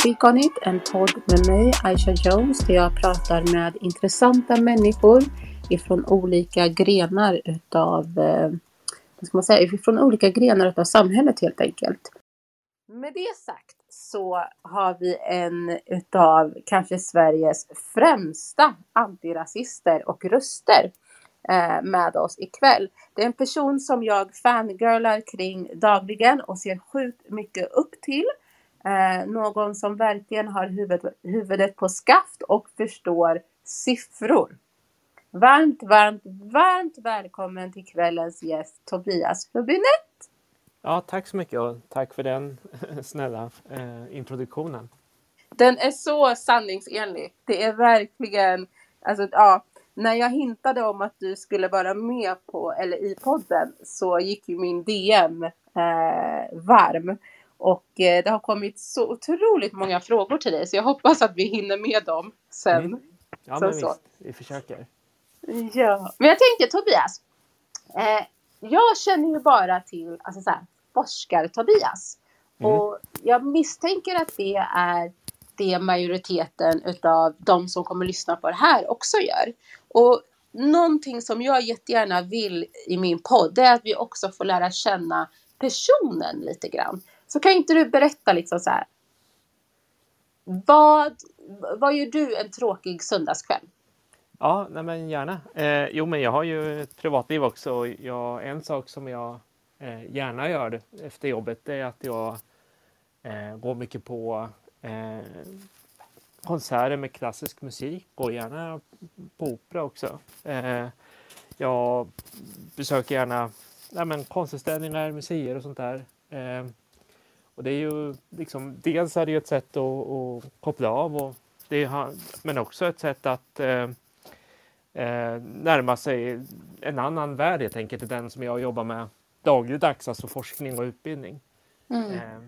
Speak On It, en podd med mig, Aisha Jones, där jag pratar med intressanta människor ifrån olika grenar utav, eh, vad ska man säga, ifrån olika grenar utav samhället helt enkelt. Med det sagt så har vi en utav kanske Sveriges främsta antirasister och röster eh, med oss ikväll. Det är en person som jag fangirlar kring dagligen och ser sjukt mycket upp till. Eh, någon som verkligen har huvudet, huvudet på skaft och förstår siffror. Varmt, varmt, varmt välkommen till kvällens gäst Tobias Hubinett. Ja, tack så mycket och tack för den snälla eh, introduktionen. Den är så sanningsenlig. Det är verkligen, alltså ja, när jag hintade om att du skulle vara med på, eller i podden, så gick ju min DM eh, varm. Och eh, det har kommit så otroligt många frågor till dig, så jag hoppas att vi hinner med dem sen. Mm. Ja, Så, men så. visst, vi försöker. Ja, men jag tänkte Tobias. Eh, jag känner ju bara till alltså så här, forskar-Tobias. Mm. Och jag misstänker att det är det majoriteten utav de som kommer lyssna på det här också gör. Och någonting som jag jättegärna vill i min podd är att vi också får lära känna personen lite grann. Så kan inte du berätta liksom så här. Vad, vad gör du en tråkig söndagskväll? Ja, nej men gärna. Eh, jo, men jag har ju ett privatliv också. och Jag, en sak som jag eh, gärna gör efter jobbet det är att jag eh, går mycket på eh, konserter med klassisk musik och gärna på opera också. Eh, jag besöker gärna nej men, konstutställningar, museer och sånt där. Eh, och det är ju liksom, dels är det ju ett sätt att, att koppla av och det har, men också ett sätt att eh, eh, närma sig en annan värld helt enkelt, till den som jag jobbar med dagligdags, alltså forskning och utbildning. Eh,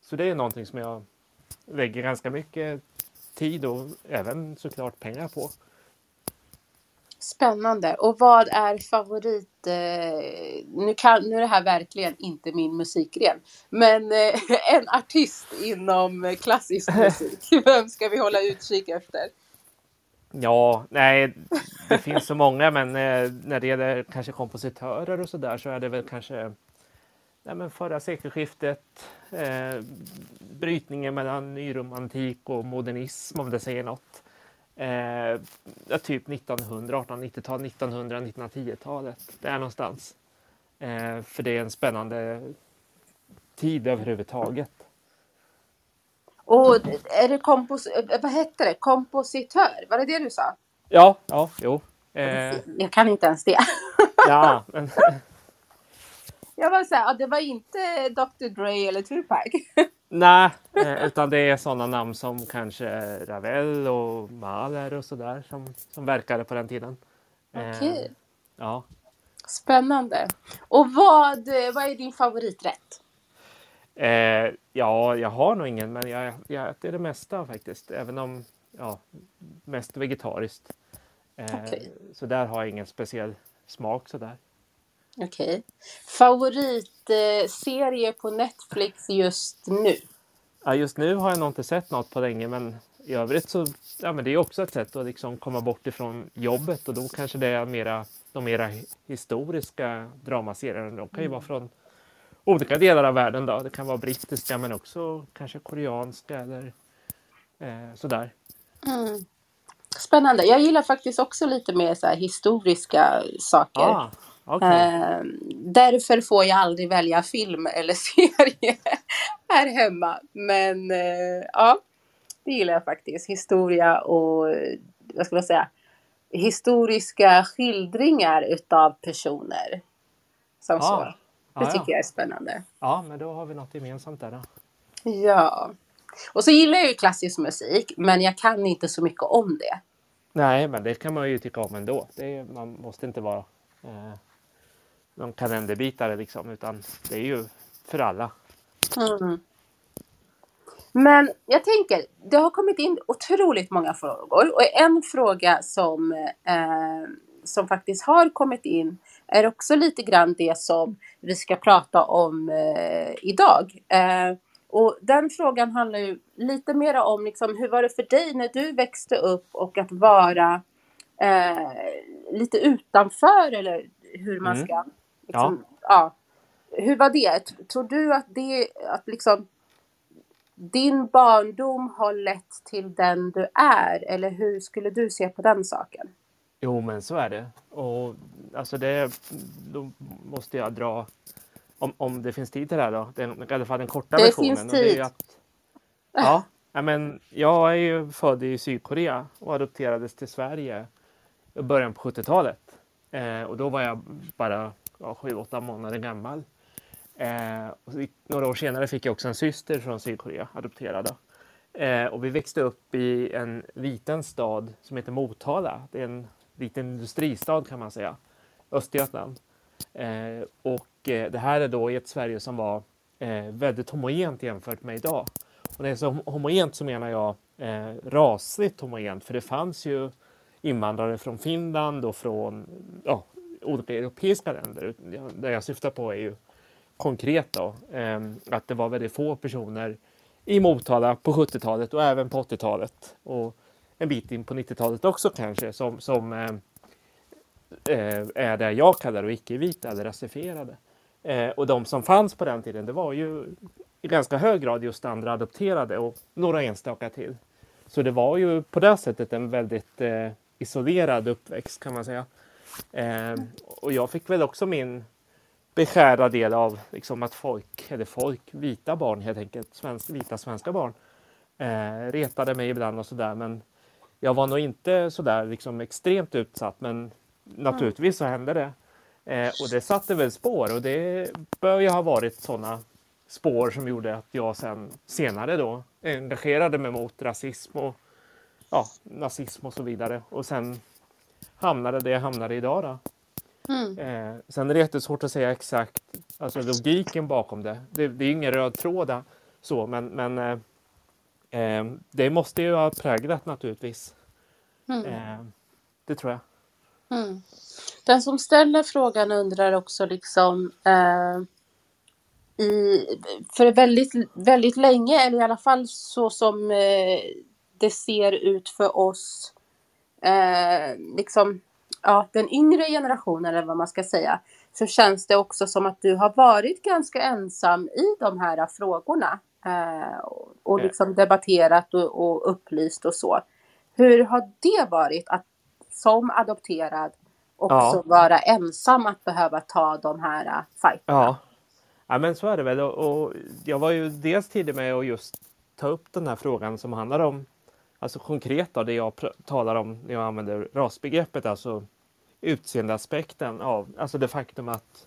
så det är någonting som jag lägger ganska mycket tid och även såklart pengar på. Spännande. Och vad är favorit... Eh, nu, kan, nu är det här verkligen inte min musikgren. Men eh, en artist inom eh, klassisk musik. Vem ska vi hålla utkik efter? Ja, nej, det finns så många, men eh, när det gäller kanske kompositörer och så där så är det väl kanske nej, men förra sekelskiftet, eh, brytningen mellan nyromantik och modernism om det säger något. Eh, ja, typ 1900, 1890-tal, 1900, 1910-talet. Där någonstans. Eh, för det är en spännande tid överhuvudtaget. Och är det kompos... eh, Vad hette det? Kompositör? Var det det du sa? Ja, ja, jo. Eh, Jag kan inte ens det. ja, men, Jag var så här, det var inte Dr. Dre eller Tupac. Nej, eh, utan det är sådana namn som kanske Ravel och Mahler och sådär som, som verkade på den tiden. Eh, Okej. Ja. Spännande. Och vad, eh, vad är din favoriträtt? Eh, ja, jag har nog ingen, men jag, jag äter det mesta faktiskt. Även om, ja, mest vegetariskt. Eh, Okej. Så där har jag ingen speciell smak sådär. Okej. Favoritserie på Netflix just nu? Ja, just nu har jag nog inte sett något på länge, men i övrigt så ja, men det är också ett sätt att liksom komma bort ifrån jobbet och då kanske det är mera, de mera historiska dramaserierna. De kan ju vara från olika delar av världen. Då. Det kan vara brittiska men också kanske koreanska eller eh, sådär. Spännande. Jag gillar faktiskt också lite mer så historiska saker. Ah, okej. Eh, därför får jag aldrig välja film eller serie här hemma. Men eh, ja, det gillar jag faktiskt. Historia och eh, vad ska man säga? Historiska skildringar utav personer. Som Ah, så. ah, Det ja. tycker jag är spännande. Ja, men då har vi något gemensamt där. Då. Ja. Och så gillar jag ju klassisk musik, men jag kan inte så mycket om det. Nej, men det kan man ju tycka om ändå. Det är, man måste inte vara eh, någon kalenderbitare liksom, utan det är ju för alla. Mm. Men jag tänker, det har kommit in otroligt många frågor och en fråga som, eh, som faktiskt har kommit in är också lite grann det som vi ska prata om eh, idag. Eh, och den frågan handlar ju lite mer om liksom, hur var det för dig när du växte upp och att vara eh, lite utanför eller hur man Mm. Liksom, ja. Hur var det? Tror du att det, att liksom din barndom har lett till den du är? Eller hur skulle du se på den saken? Jo, men så är det. Och alltså det, då måste jag dra, om, om det finns tid till det här då, den, i alla fall den korta Det versionen. finns och det tid. Att, ja, ja, men jag är ju född i Sydkorea och adopterades till Sverige i början på 70-talet. Eh, och då var jag bara ja, 7-8 månader gammal. Eh, och några år senare fick jag också en syster från Sydkorea, adopterad. Eh, och vi växte upp i en liten stad som heter Motala. Det är en liten industristad kan man säga. Östergötland. Eh, och eh, det här är då i ett Sverige som var eh, väldigt homogent jämfört med idag. Och när jag säger homogent så menar jag eh, rasligt homogent. För det fanns ju invandrare från Finland och från ja, olika europeiska länder. Det jag syftar på är ju konkret då, ehm, att det var väldigt få personer i Motala på 70-talet och även på 80-talet och en bit in på 90-talet också kanske som, som ehm, eh, är det jag kallar icke-vita eller rasifierade. Eh, och de som fanns på den tiden det var ju i ganska hög grad just andra adopterade och några enstaka till. Så det var ju på det sättet en väldigt eh, isolerad uppväxt kan man säga. Eh, och jag fick väl också min beskärda del av liksom att folk, eller folk, vita barn helt enkelt, svensk, vita svenska barn, eh, retade mig ibland och sådär. Men jag var nog inte sådär liksom extremt utsatt, men naturligtvis så hände det. Eh, och det satte väl spår och det bör ju ha varit sådana spår som gjorde att jag sen senare då engagerade mig mot rasism och ja, nazism och så vidare. Och sen hamnade det jag hamnade idag då. Eh, sen är det jättesvårt att säga exakt alltså logiken bakom det. Det, det är ingen röd tråd där, så, men, men eh, eh, det måste ju ha präglat naturligtvis. Eh, det tror jag. Den som ställer frågan undrar också liksom eh, i, för väldigt, väldigt länge, eller i alla fall så som eh, det ser ut för oss, eh, liksom, ja, den yngre generationen eller vad man ska säga, så känns det också som att du har varit ganska ensam i de här frågorna. Eh, och och liksom debatterat och, och upplyst och så. Hur har det varit att som adopterad också Ja. vara ensam att behöva ta de här uh, fighterna? Ja. ja, men så är det väl. Och, och jag var ju dels tidig med att just ta upp den här frågan som handlar om, alltså konkret då, det jag talar om när jag använder rasbegreppet, alltså utseendeaspekten av, alltså det faktum att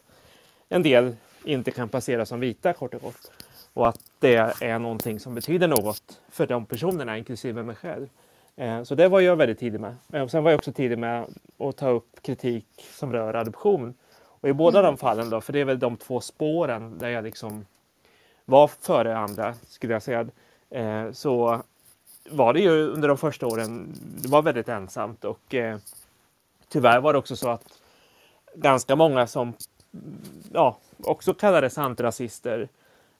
en del inte kan passera som vita kort och gott. Och att det är någonting som betyder något för de personerna, inklusive mig själv. Eh, så det var jag väldigt tidig med. Och Sen var jag också tidig med att ta upp kritik som rör adoption. Och i båda de fallen då, för det är väl de två spåren där jag liksom var före andra, skulle jag säga, eh, så var det ju under de första åren, det var väldigt ensamt och eh, tyvärr var det också så att ganska många som ja, också kallades antirasister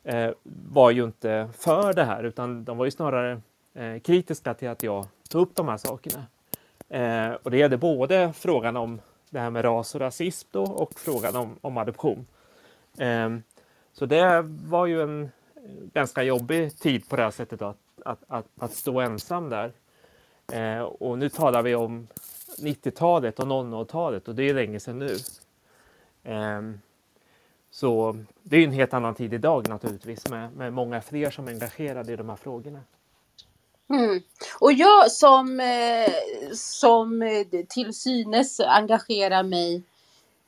eh, var ju inte för det här utan de var ju snarare eh, kritiska till att jag tog upp de här sakerna. Eh, och det gällde både frågan om det här med ras och rasism då, och frågan om, om adoption. Eh, så det var ju en ganska jobbig tid på det här sättet att, att, att, att stå ensam där. Eh, och nu talar vi om 90-talet och 00-talet och det är länge sedan nu. Eh, så det är en helt annan tid idag naturligtvis med, med många fler som är engagerade i de här frågorna. Mm. Och jag som, eh, som eh, till synes engagerar mig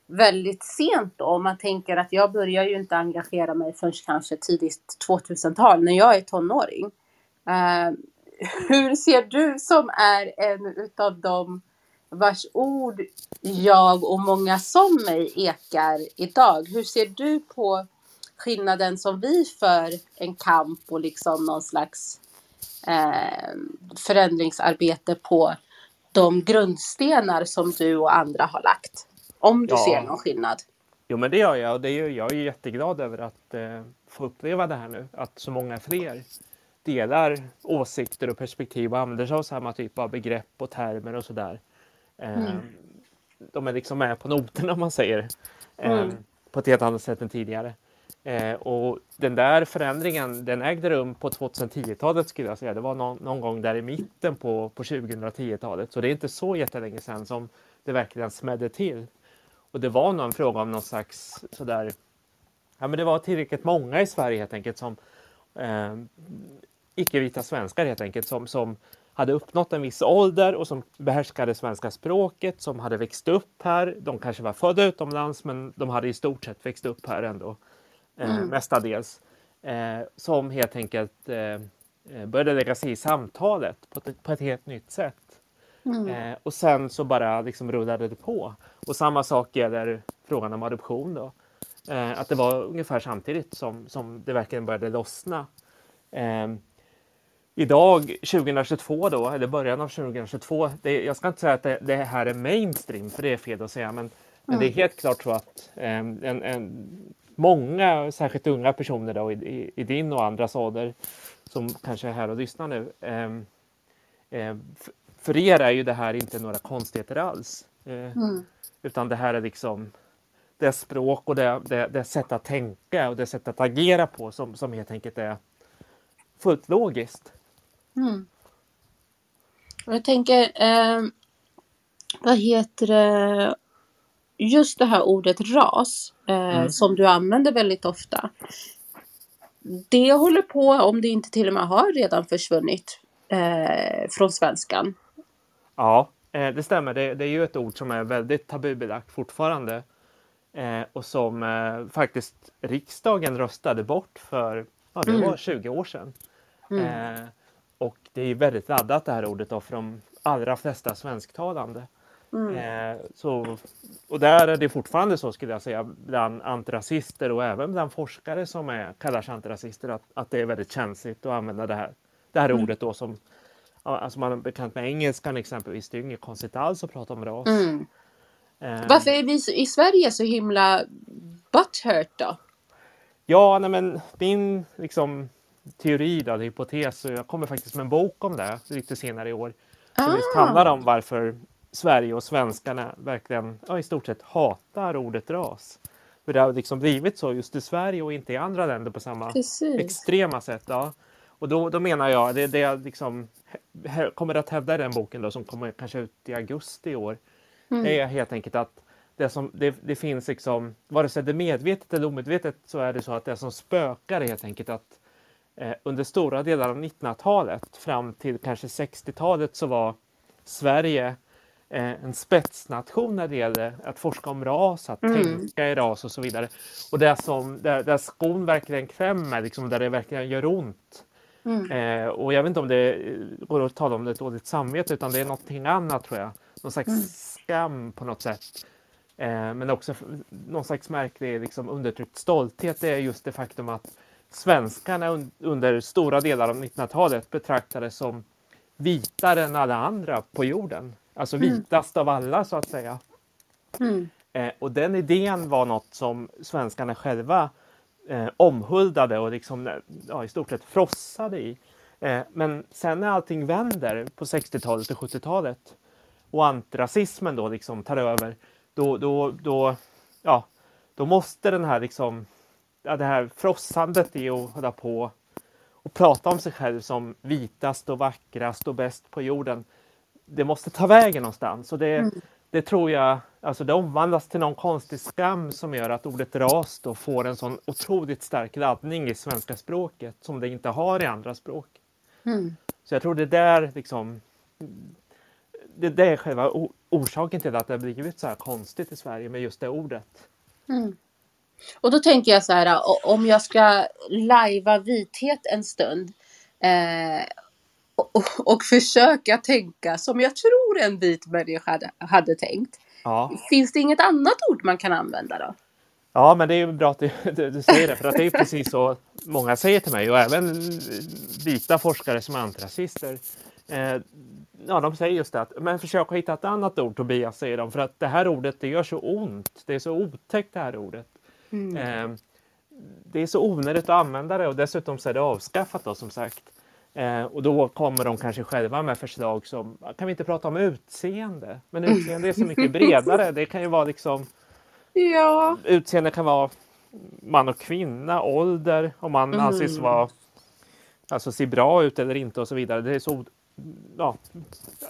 väldigt sent då, om man tänker att jag börjar ju inte engagera mig förrän kanske tidigt 2000-tal när jag är tonåring. Uh, hur ser du som är en utav de vars ord jag och många som mig ekar idag. Hur ser du på skillnaden som vi för en kamp och liksom någon slags eh, förändringsarbete på de grundstenar som du och andra har lagt? Om du ja. ser någon skillnad? Jo, men det gör jag och det är, jag är jätteglad över att eh, få uppleva det här nu, att så många fler delar åsikter och perspektiv och använder sig av samma typ av begrepp och termer och sådär. Mm. Ehm, de är liksom med på noterna om man säger. Ehm, mm. På ett helt annat sätt än tidigare. Ehm, och den där förändringen den ägde rum på 2010-talet skulle jag säga. Det var någon, någon gång där i mitten på, på 2010-talet. Så det är inte så jättelänge sedan som det verkligen smällde till. Och det var nog en fråga om någon slags sådär Ja men det var tillräckligt många i Sverige helt enkelt som eh, icke-vita svenskar helt enkelt som, som hade uppnått en viss ålder och som behärskade svenska språket, som hade växt upp här. De kanske var födda utomlands men de hade i stort sett växt upp här ändå, eh, mm. mestadels. Eh, som helt enkelt eh, eh började lägga sig i samtalet på ett, på ett helt nytt sätt. Mm. Eh, och sen så bara liksom rullade det på. Och samma sak gäller frågan om adoption. Då. Eh, att det var ungefär samtidigt som, som det verkligen började lossna. Idag, 2022 då, eller början av 2022, det, jag ska inte säga att det, det, här är mainstream, för det är fel att säga, men, mm. men det är mm. helt klart så att eh, en, en, många, särskilt unga personer då, i, i, i, din och andras ålder, som kanske är här och lyssnar nu, eh, eh, för er är ju det här inte några konstigheter alls. Eh, mm. Utan det här är liksom det språk och det, det, det sätt att tänka och det sätt att agera på som, som helt enkelt är fullt logiskt. Mm. Jag tänker, eh, vad heter det, just det här ordet ras eh, mm. som du använder väldigt ofta. Det håller på, om det inte till och med har redan försvunnit eh, från svenskan. Ja, eh, det stämmer. Det, det, är ju ett ord som är väldigt tabubelagt fortfarande. Eh, och som eh, faktiskt riksdagen röstade bort för, ja det mm. var 20 år sedan. Mm. Det är väldigt laddat det här ordet då för de allra flesta svensktalande. Mm. Eh, så, och där är det fortfarande så skulle jag säga bland antirasister och även bland forskare som är, kallar sig antirasister att, att det är väldigt känsligt att använda det här, det här mm. ordet då som Alltså man är bekant med engelskan exempelvis. Det är ju inget konstigt alls att prata om ras. Mm. Eh, Varför är vi i Sverige så himla butthurt då? Ja, nej men min liksom teori, då, hypotes. Och jag kommer faktiskt med en bok om det lite senare i år. Som ah. just handlar om varför Sverige och svenskarna verkligen ja, i stort sett hatar ordet ras. För det har liksom blivit så just i Sverige och inte i andra länder på samma Precis. extrema sätt. Ja. Och då, då menar jag, det, det jag liksom kommer att hävda i den boken då, som kommer kanske ut i augusti i år, mm. är helt enkelt att det, som, det, det finns liksom, vare sig det är medvetet eller omedvetet så är det så att det som spökar är helt enkelt att under stora delar av 1900-talet fram till kanske 60-talet så var Sverige eh, en spetsnation när det gäller att forska om ras, att mm. tänka i ras och så vidare. Och det som, där, där skon verkligen klämmer, liksom, där det verkligen gör ont. Mm. Eh, och jag vet inte om det går att tala om det ett dåligt samvete utan det är någonting annat tror jag. Någon slags mm. skam på något sätt. Eh, men också någon slags märklig liksom, undertryckt stolthet. Det är just det faktum att svenskarna un under stora delar av 1900-talet betraktades som vitare än alla andra på jorden. Alltså vitast av alla så att säga. Mm. Eh, och den idén var något som svenskarna själva eh, omhuldade och liksom, eh, ja, i stort sett frossade i. Eh, men sen när allting vänder på 60-talet och 70-talet och antirasismen då liksom tar över, då, då, då, ja, då måste den här liksom, ja, det här frossandet i att hålla på och prata om sig själv som vitast och vackrast och bäst på jorden. Det måste ta vägen någonstans och det, det tror jag, alltså det omvandlas till någon konstig skam som gör att ordet ras då får en sån otroligt stark laddning i svenska språket som det inte har i andra språk. Mm. Så jag tror det där liksom det, det är själva orsaken till att det har blivit så här konstigt i Sverige med just det ordet. Och då tänker jag så här, o- om jag ska lajva vithet en stund eh, och, och försöka tänka som jag tror en vit människa hade, hade tänkt. Ja. Finns det inget annat ord man kan använda då? Ja, men det är ju bra att du, du, säger det, för att det är precis så många säger till mig och även vita forskare som är antirasister. Eh, ja, de säger just det att men försök att hitta ett annat ord Tobias, säger de, för att det här ordet det gör så ont. Det är så otäckt det här ordet. Eh, det är så onödigt att använda det och dessutom så är det avskaffat då som sagt. Eh, och då kommer de kanske själva med förslag som, kan vi inte prata om utseende? Men utseende är så mycket bredare. Det kan ju vara liksom Ja. utseende kan vara man och kvinna, ålder, om man Mm. anses vara alltså se bra ut eller inte och så vidare. Det är så ja.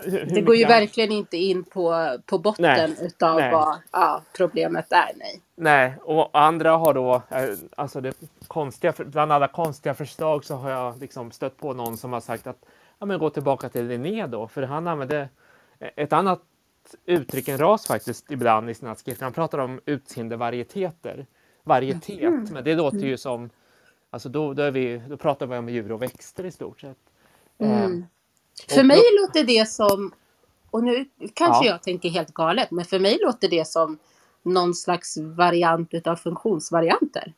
Det går ju verkligen inte in på, på botten Nej. utav Nej. vad ja, problemet är. Nej. Nej, och andra har då, eh, alltså det konstiga, bland alla konstiga förslag så har jag liksom stött på någon som har sagt att ja, men gå tillbaka till Linné då, för han använde ett annat uttryck än ras faktiskt ibland i sina skrifter. Han pratar om utseendevarieteter, varietet, men det låter ju som, alltså då, då, är vi, då pratar vi om djur och växter i stort sett. Eh, För Och mig då- låter det som, och nu kanske Ja. jag tänker helt galet, men för mig låter det som någon slags variant utav funktionsvarianter.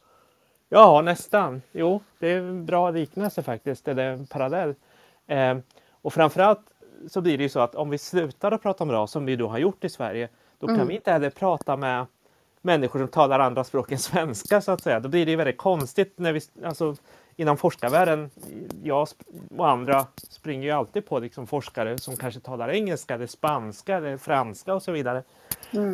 Ja, nästan. Jo, det är en bra liknelse faktiskt, eller en parallell. Eh, och framförallt så blir det ju så att om vi slutar att prata om ras, som vi då har gjort i Sverige, då kan vi inte heller prata med människor som talar andra språk än svenska så att säga. Då blir det ju väldigt konstigt när vi, alltså inom forskarvärlden, jag och andra springer ju alltid på liksom forskare som kanske talar engelska eller spanska eller franska och så vidare.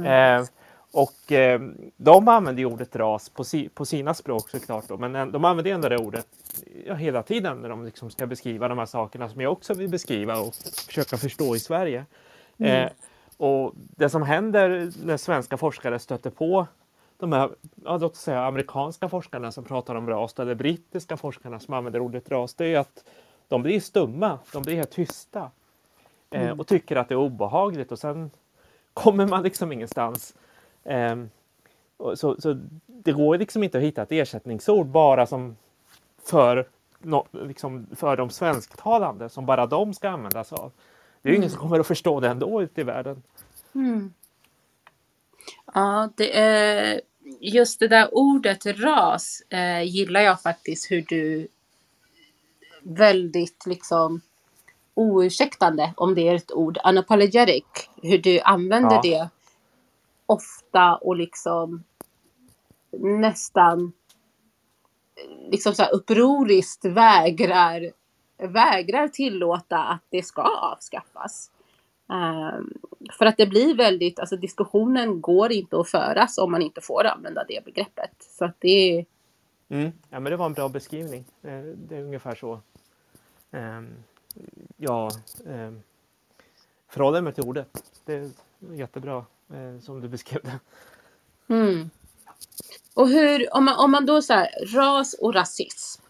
Eh, och eh, de använder ju ordet ras på, si, på sina språk såklart då, men eh, de använder ändå det ordet ja, hela tiden när de liksom ska beskriva de här sakerna som jag också vill beskriva och försöka förstå i Sverige. Eh, och det som händer när svenska forskare stöter på de här, ja, låt säga amerikanska forskarna som pratar om ras eller brittiska forskarna som använder ordet ras, det är att de blir stumma, de blir helt tysta eh, och tycker att det är obehagligt och sen kommer man liksom ingenstans. Ehm, så, så det går liksom inte att hitta ett ersättningsord bara som för, nå- liksom för de svensktalande som bara de ska använda sig av. Det är ju ingen som kommer att förstå det ändå ute i världen. Ja, det är just det där ordet ras eh, gillar jag faktiskt hur du väldigt liksom oursäktande, om det är ett ord, unapologetic, hur du använder Ja. det ofta och liksom nästan liksom så här upproriskt vägrar, vägrar tillåta att det ska avskaffas. Um, för att det blir väldigt, alltså diskussionen går inte att föras om man inte får använda det begreppet. Så att det är, Mm. Ja, men det var en bra beskrivning. Eh, det är ungefär så Um, ja, um, förhåller mig till ordet. Det är jättebra som du beskrev det. mm. Och hur, om man, om man då så här, ras och rasism.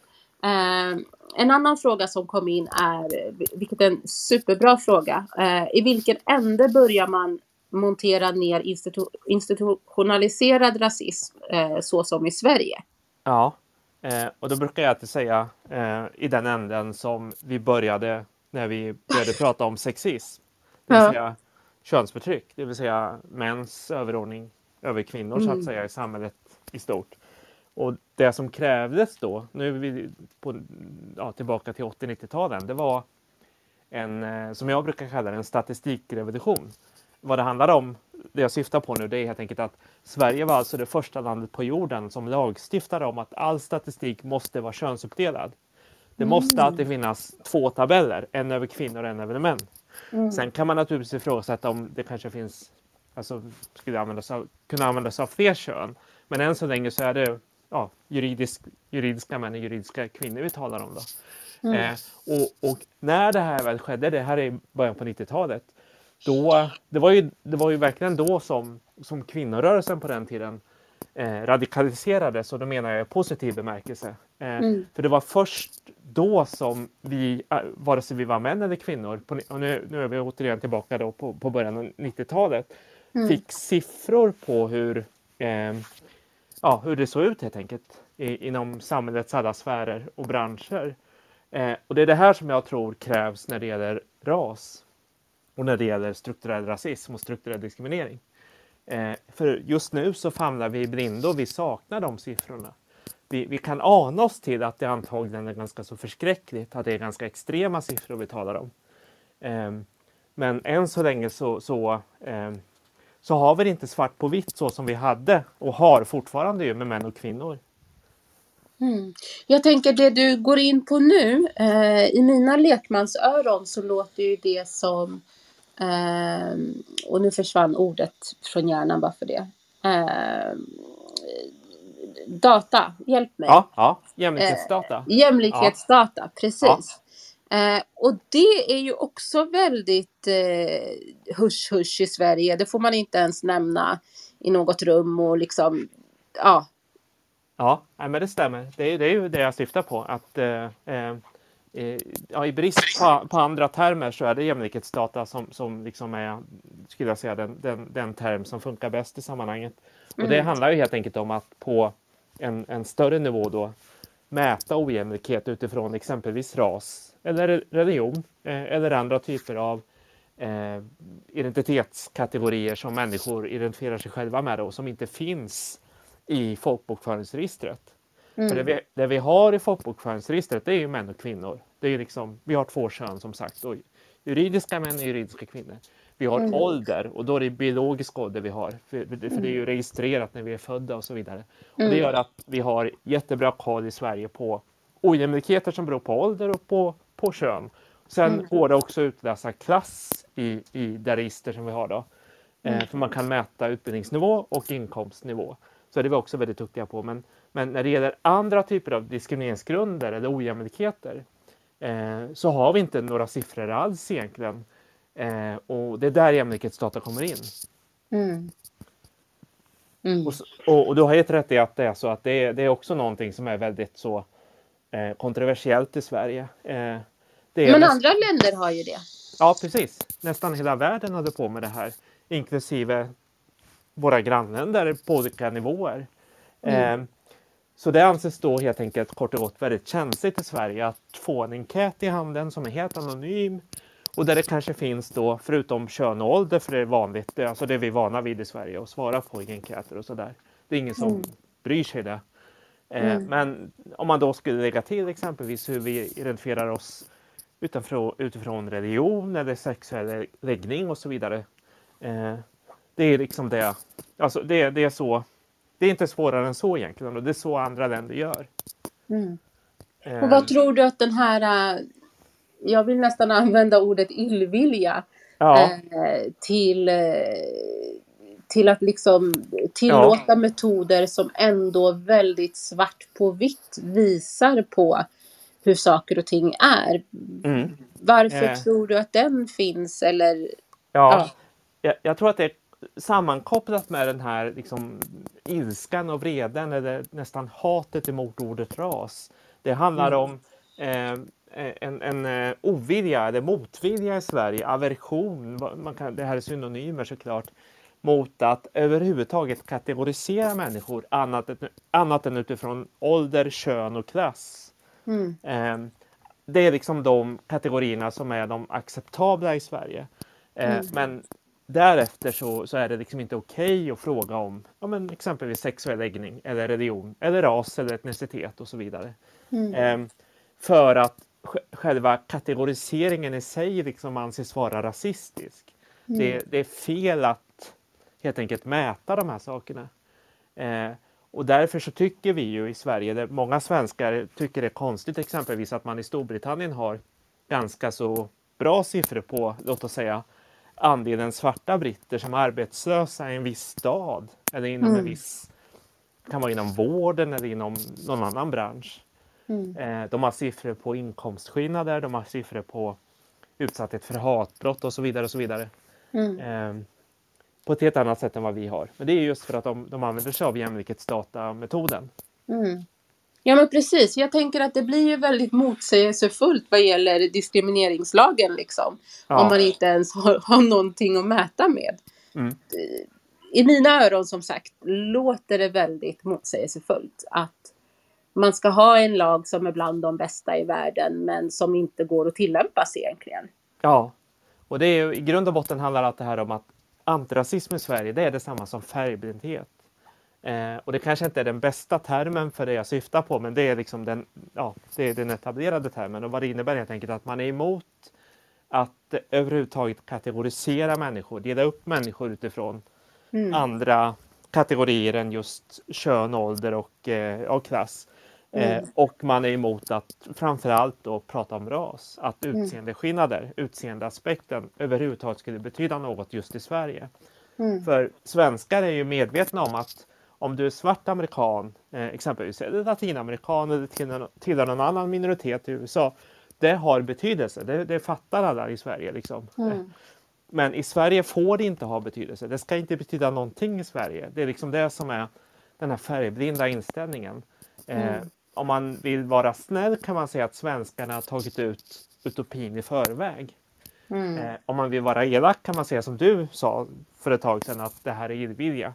Ehm, en annan fråga som kom in är, vilket är en superbra fråga, eh, i vilken ände börjar man montera ner institu- institutionaliserad rasism eh, så som i Sverige? Ja, eh, och då brukar jag alltid säga eh, i den änden som vi började när vi började prata om sexism. Det vill Ja. säga könsförtryck, det vill säga mäns överordning över kvinnor så att säga i samhället i stort. Och det som krävdes då, nu är vi på, ja, tillbaka till 80-90-talen, det var en, eh, som jag brukar kalla det, en statistikrevolution. Vad det handlar om, det jag syftar på nu, det är helt enkelt att Sverige var alltså det första landet på jorden som lagstiftade om att all statistik måste vara könsuppdelad. Det måste Mm. alltid finnas två tabeller, en över kvinnor och en över män. Mm. Sen kan man naturligtvis ifrågasätta om det kanske finns, alltså skulle användas av, kunna användas av fler kön. Men än så länge så är det ja, juridisk, juridiska män och juridiska kvinnor vi talar om. Då. Eh, och, och när det här väl skedde, det här är i början på 90-talet, då, det, var ju, det var ju verkligen då som, som kvinnorörelsen på den tiden eh, radikaliserades och då menar jag i positiv bemärkelse. Eh, För det var först då som vi, eh, vare sig vi var män eller kvinnor, på, och nu, nu är vi återigen tillbaka då på, på början av 90-talet, fick siffror på hur, eh, ja, hur det såg ut helt enkelt i, inom samhällets alla sfärer och branscher. Eh, och det är det här som jag tror krävs när det gäller ras och när det gäller strukturell rasism och strukturell diskriminering. Eh, för just nu så famlar vi i blindo vi saknar de siffrorna. Vi, vi kan ana oss till att det antagligen är ganska så förskräckligt, att det är ganska extrema siffror vi talar om. Ehm, men än så länge så, så, ehm, så har vi det inte svart på vitt så som vi hade och har fortfarande ju med män och kvinnor. Mm. Jag tänker det du går in på nu, eh, i mina lekmansöron så låter ju det som, eh, och nu försvann ordet från hjärnan bara för det. Eh, data, hjälp mig. Ja, ja. jämlikhetsdata. Jämlikhetsdata, precis. Eh, och det är ju också väldigt eh, husch-husch i Sverige. Det får man inte ens nämna i något rum och liksom, ja. Ja, men det stämmer. Det är, det är ju det jag syftar på. Att, eh, eh, eh, ja, I brist på, på andra termer så är det jämlikhetsdata som, som liksom är, skulle jag säga, den, den, den term som funkar bäst i sammanhanget. Och det handlar ju helt enkelt om att på en, en större nivå då mäta ojämlikhet utifrån exempelvis ras eller religion eh, eller andra typer av eh, identitetskategorier som människor identifierar sig själva med och som inte finns i folkbokföringsregistret. För det, vi, det vi har i folkbokföringsregistret det är ju män och kvinnor. Det är liksom, vi har två kön som sagt. Och juridiska män och juridiska kvinnor. Vi har ålder och då är det biologisk ålder vi har. För, för det för det är ju registrerat när vi är födda och så vidare. Och det gör att vi har jättebra koll i Sverige på ojämlikheter som beror på ålder och på, på kön. Sen går det också att utläsa klass i, i det register som vi har då. Eh, för man kan mäta utbildningsnivå och inkomstnivå. Så det är vi också väldigt duktiga på. Men, men när det gäller andra typer av diskrimineringsgrunder eller ojämlikheter eh, så har vi inte några siffror alls egentligen. Eh, och det är där jämlikhetsdata kommer in. Mm. Mm. Och, så- och, och du har helt rätt i att det är så att det är, det är också någonting som är väldigt så eh, kontroversiellt i Sverige. Eh, Men näst- andra länder har ju det. Ja, precis. Nästan hela världen hade på med det här, inklusive våra grannländer på olika nivåer. Eh, så det anses då helt enkelt kort och gott väldigt känsligt i Sverige att få en enkät i handen som är helt anonym och där det kanske finns då, förutom kön och ålder, för det är vanligt, det är alltså det vi är vana vid i Sverige, att svara på i enkäter och sådär. Det är ingen som bryr sig det. Eh, Men om man då skulle lägga till exempelvis hur vi identifierar oss utifrån, utifrån religion eller sexuell läggning och så vidare. Eh, det är liksom det. Alltså det, det är så. Det är inte svårare än så egentligen och det är så andra länder gör. Eh, Och vad tror du att den här, äh, jag vill nästan använda ordet illvilja, ja, eh, till, eh, till att liksom tillåta metoder som ändå väldigt svart på vitt visar på hur saker och ting är. mm, Varför Eh. tror du att den finns eller? ja. Ja. Jag, jag tror att det är sammankopplat med den här liksom, ilskan och vreden eller nästan hatet emot ordet ras. Det handlar om eh, en, en eh, ovilja eller motvilja i Sverige, aversion, man kan, det här är synonymer såklart, mot att överhuvudtaget kategorisera människor annat, annat än utifrån ålder, kön och klass. Eh, det är liksom de kategorierna som är de acceptabla i Sverige. Eh, Men därefter så, så är det liksom inte okej okay att fråga om ja, men exempelvis sexuell läggning eller religion eller ras eller etnicitet och så vidare. Mm. Eh, för att själva kategoriseringen i sig liksom anses vara rasistisk. Mm. Det, det, är fel att helt enkelt mäta de här sakerna. Eh, och därför så tycker vi ju i Sverige, där många svenskar tycker det är konstigt exempelvis att man i Storbritannien har ganska så bra siffror på, låt oss säga, andelen svarta britter som är arbetslösa i en viss stad eller inom mm. en viss, kan vara inom vården eller inom någon annan bransch. Mm. Eh, de har siffror på inkomstskillnader, de har siffror på utsatthet för hatbrott och så vidare. och så vidare. Mm. Eh, på ett helt annat sätt än vad vi har. Men det är just för att de, de använder sig av jämlikhetsdatametoden. Mm. Ja men precis, jag tänker att det blir ju väldigt motsägelsefullt vad gäller diskrimineringslagen liksom. Ja. Om man inte ens har, har någonting att mäta med. Mm. I mina öron som sagt låter det väldigt motsägelsefullt att man ska ha en lag som är bland de bästa i världen men som inte går att tillämpas egentligen. Ja, och det är ju, i grund och botten handlar allt det här om att antirasism i Sverige, det är detsamma som färgblindhet. Eh, och det kanske inte är den bästa termen för det jag syftar på, men det är liksom den, ja, det är den etablerade termen. Och vad det innebär helt enkelt att man är emot att överhuvudtaget kategorisera människor, dela upp människor utifrån mm. andra kategorier än just kön, ålder och, eh, och klass. Eh, mm. och man är emot att framförallt då prata om ras, att mm. utseendeskillnader, utseendeaspekten överhuvudtaget skulle betyda något just i Sverige. Mm. För svenskar är ju medvetna om att om du är svart amerikan, eh, exempelvis, eller latinamerikan eller tillhör, någon annan minoritet i USA, det har betydelse. Det, det fattar alla i Sverige. Liksom. Mm. Men i Sverige får det inte ha betydelse. Det ska inte betyda någonting i Sverige. Det är liksom det som är den här färgblinda inställningen. Eh, mm. Om man vill vara snäll kan man säga att svenskarna har tagit ut utopin i förväg. Mm. Eh, om man vill vara elak kan man säga som du sa för ett tag sedan att det här är illvilja.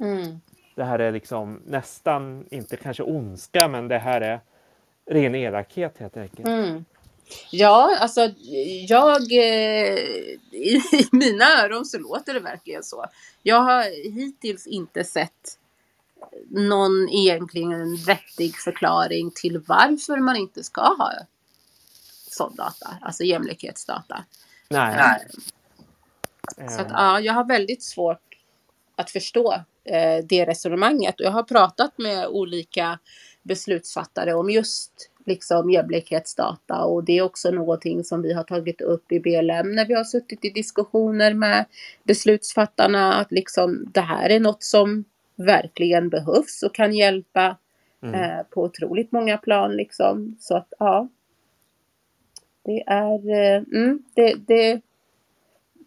Mm det här är liksom nästan, inte kanske ondska, men det här är ren elakhet helt enkelt. Mm. Ja, alltså jag, eh, i mina öron så låter det verkligen så. Jag har hittills inte sett någon egentligen vettig förklaring till varför man inte ska ha sån data, alltså jämlikhetsdata. Nej. Så att, ja, jag har väldigt svårt att förstå eh, det resonemanget. Och jag har pratat med olika beslutsfattare om just liksom jämlikhetsdata och det är också någonting som vi har tagit upp i BLM när vi har suttit i diskussioner med beslutsfattarna att liksom det här är något som verkligen behövs och kan hjälpa mm. eh, på otroligt många plan liksom. Så att ja. Det är, eh, mm, det, det,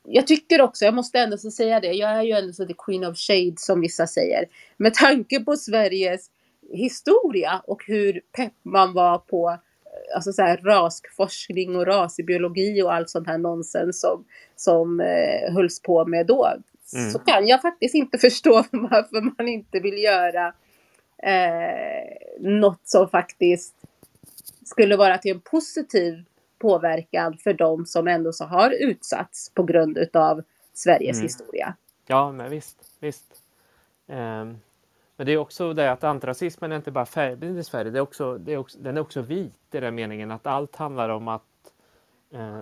jag tycker också, jag måste ändå så säga det, jag är ju ändå så the queen of shade som vissa säger. Med tanke på Sveriges historia och hur pepp man var på alltså så här, raskforskning och rasbiologi och allt sånt här nonsens som, som eh, hölls på med då. Mm. Så kan jag faktiskt inte förstå varför man inte vill göra eh, något som faktiskt skulle vara till en positiv påverkan för de som ändå så har utsatts på grund utav Sveriges mm. historia. Ja, men visst, visst. Um, men det är också det att antirasismen är inte bara färgblind i Sverige, det är också, det är också, den är också vit i den meningen att allt handlar om att uh,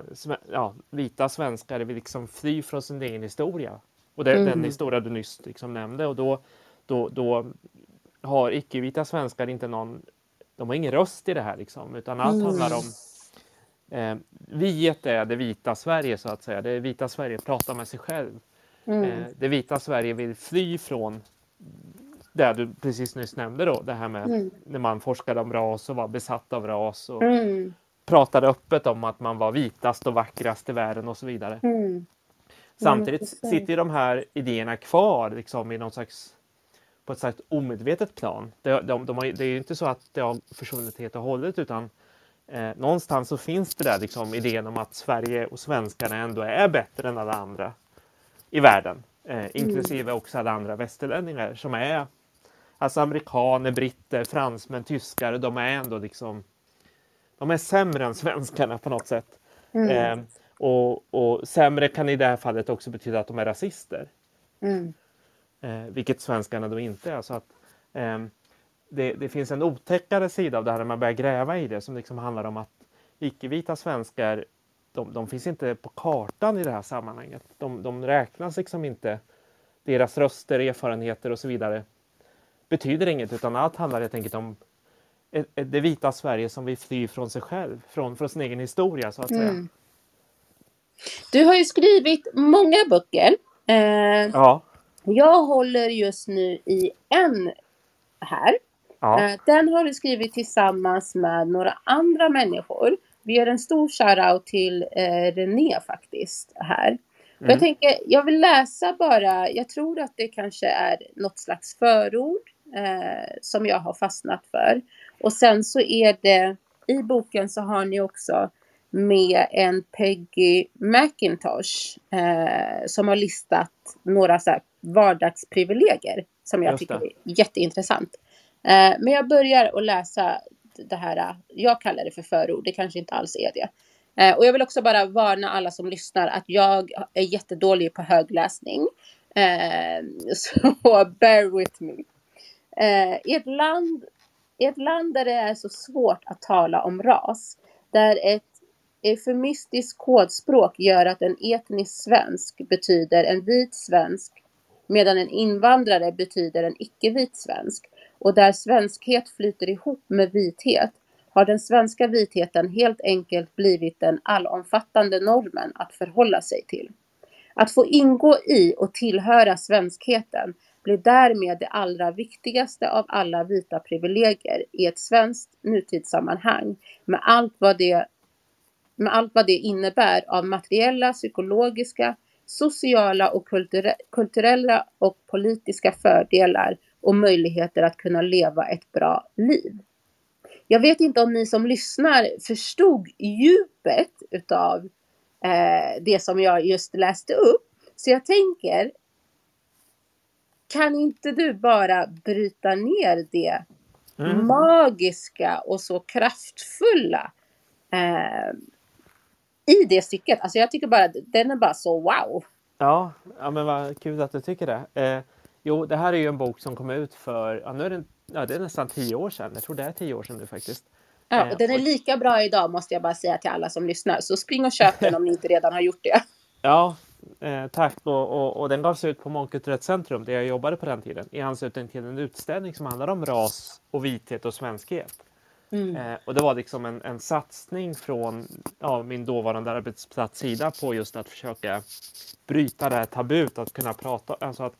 ja, vita svenskar vill liksom fly från sin egen historia. Och det mm. den historia du nyss liksom nämnde och då, då, då har icke-vita svenskar inte någon, de har ingen röst i det här liksom, utan allt handlar om Eh, viet är det vita Sverige så att säga. Det vita Sverige pratar med sig själv. Mm. Eh, det vita Sverige vill fly från det du precis nyss nämnde då, det här med mm. när man forskade om ras och var besatt av ras och mm. pratade öppet om att man var vitast och vackrast i världen och så vidare. Mm. Samtidigt sitter de här idéerna kvar liksom i någon slags på ett slags omedvetet plan. De, de, de har, det är ju inte så att det har försvunnit helt och hållet utan Eh, någonstans så finns det där liksom idén om att Sverige och svenskarna ändå är bättre än alla andra i världen. Eh, mm. inklusive också alla andra västerlänningar som är alltså amerikaner, britter, fransmän, tyskar. De är ändå liksom de är sämre än svenskarna på något sätt. Mm. Eh, Och, och sämre kan i det här fallet också betyda att de är rasister. Mm. Eh, vilket svenskarna då inte är. Så att, eh, det, det, finns en otäckare sida av det här när man börjar gräva i det som liksom handlar om att icke-vita svenskar de, de, finns inte på kartan i det här sammanhanget. De, de räknas liksom inte. Deras röster, erfarenheter och så vidare betyder inget utan allt handlar helt enkelt om det vita Sverige som vill fly från sig själv, från, från sin egen historia så att säga. Du har ju skrivit många böcker. Eh, ja. Jag håller just nu i en här. Ja. Eh, den har du skrivit tillsammans med några andra människor. Vi gör en stor shoutout till eh, René faktiskt här. Mm. Jag tänker, jag vill läsa bara, jag tror att det kanske är något slags förord eh, som jag har fastnat för. Och sen så är det, i boken så har ni också med en Peggy McIntosh eh, som har listat några så vardagsprivilegier som jag tycker är jätteintressant. Eh, men jag börjar att läsa det här, jag kallar det för förord, det kanske inte alls är det. Eh, och jag vill också bara varna alla som lyssnar att jag är jättedålig på högläsning. Eh, så bear with me. Eh, I ett land i ett land där det är så svårt att tala om ras, där ett eufemistiskt kodspråk gör att en etnisk svensk betyder en vit svensk, medan en invandrare betyder en icke-vit svensk, och där svenskhet flyter ihop med vithet, har den svenska vitheten helt enkelt blivit den allomfattande normen att förhålla sig till. Att få ingå i och tillhöra svenskheten blir därmed det allra viktigaste av alla vita privilegier i ett svenskt nutidssammanhang med allt vad det, med allt vad det innebär av materiella, psykologiska, sociala och kulturella och politiska fördelar och möjligheter att kunna leva ett bra liv. Jag vet inte om ni som lyssnar förstod djupet utav eh, det som jag just läste upp. Så jag tänker kan inte du bara bryta ner det mm. magiska och så kraftfulla eh, i det stycket? Alltså jag tycker bara den är bara så wow. Ja, ja men vad kul att du tycker det. Eh, jo, det här är ju en bok som kom ut för, ja, nu är det, ja, det är nästan tio år sedan. Jag tror det är tio år sedan nu faktiskt. Ja, och eh, den är lika bra idag måste jag bara säga till alla som lyssnar. Så spring och köp den om ni inte redan har gjort det. Ja, Eh, tack och, och, och, den gavs ut på Mångkulturellt centrum där jag jobbade på den tiden i anslutning till en utställning som handlar om ras och vithet och svenskhet. Mm. Eh, och det var liksom en, en satsning från ja, min dåvarande arbetsplats sida på just att försöka bryta det här tabut att kunna prata, alltså att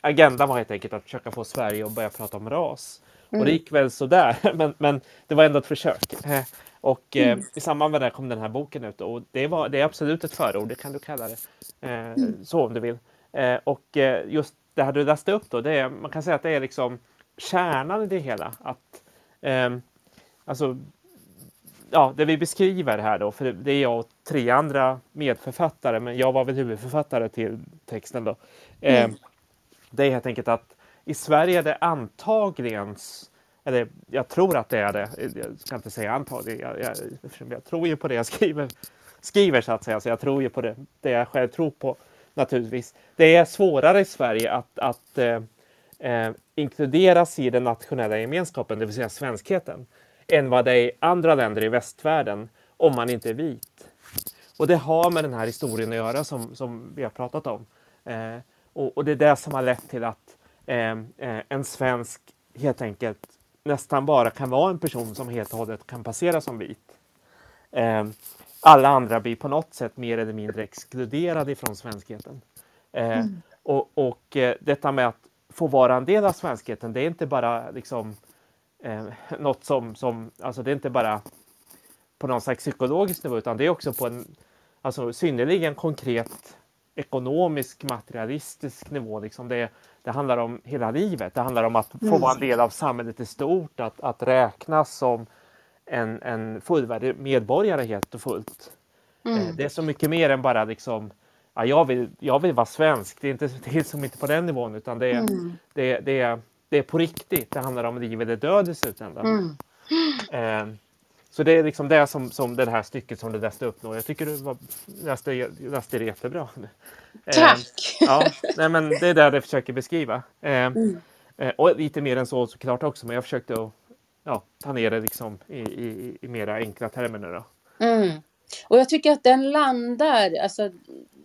agendan var helt enkelt att försöka få Sverige att börja prata om ras. Mm. Och det gick väl sådär, men, men det var ändå ett försök. Eh, och eh, mm. i samband med det kom den här boken ut och det, var, det är absolut ett förord, det kan du kalla det. Eh, mm. Så om du vill. Eh, och eh, just det här du läste upp då, det är, man kan säga att det är liksom kärnan i det hela. Att, ehm, alltså, ja, det vi beskriver här då, för det är jag och tre andra medförfattare, men jag var väl huvudförfattare till texten då. Ehm, mm. Det är helt enkelt att i Sverige är det antagligen eller jag tror att det är det. Jag ska inte säga antagligen. Jag, jag, jag tror ju på det jag skriver, skriver så att säga. Så jag tror ju på det, det jag själv tror på naturligtvis. Det är svårare i Sverige att, att eh, eh, inkluderas i den nationella gemenskapen, det vill säga svenskheten, än vad det är i andra länder i västvärlden om man inte är vit. Och det har med den här historien att göra som, som vi har pratat om. Eh, och, och, det är det som har lett till att eh, eh, en svensk helt enkelt nästan bara kan vara en person som helt och hållet kan passera som vit. Eh, alla andra blir på något sätt mer eller mindre exkluderade ifrån svenskheten. Eh, mm. Och, och eh, detta med att få vara en del av svenskheten, det är inte bara liksom eh, något som, som, alltså det är inte bara på någon slags psykologisk nivå, utan det är också på en alltså, synnerligen konkret ekonomisk, materialistisk nivå. Liksom det, det handlar om hela livet. Det handlar om att få mm. vara en del av samhället i stort, att, att räknas som en, en fullvärdig medborgare helt och fullt. Mm. Eh, det är så mycket mer än bara liksom ja, jag, vill, jag vill vara svensk. Det är, inte, det är liksom inte på den nivån utan det är, mm. det, det, är, det är på riktigt. Det handlar om liv eller död i slutändan. Mm. Eh, så det är liksom det som, som det här stycket som du läste upp nu. Jag tycker du var, läste, läste det jättebra. Tack! Eh, ja, nej, men det är det jag försöker beskriva. Eh, mm. eh, och lite mer än så såklart också, men jag försökte att ja, ta ner det liksom i, i, i mera enkla termer. Då. Mm. Och jag tycker att den landar, alltså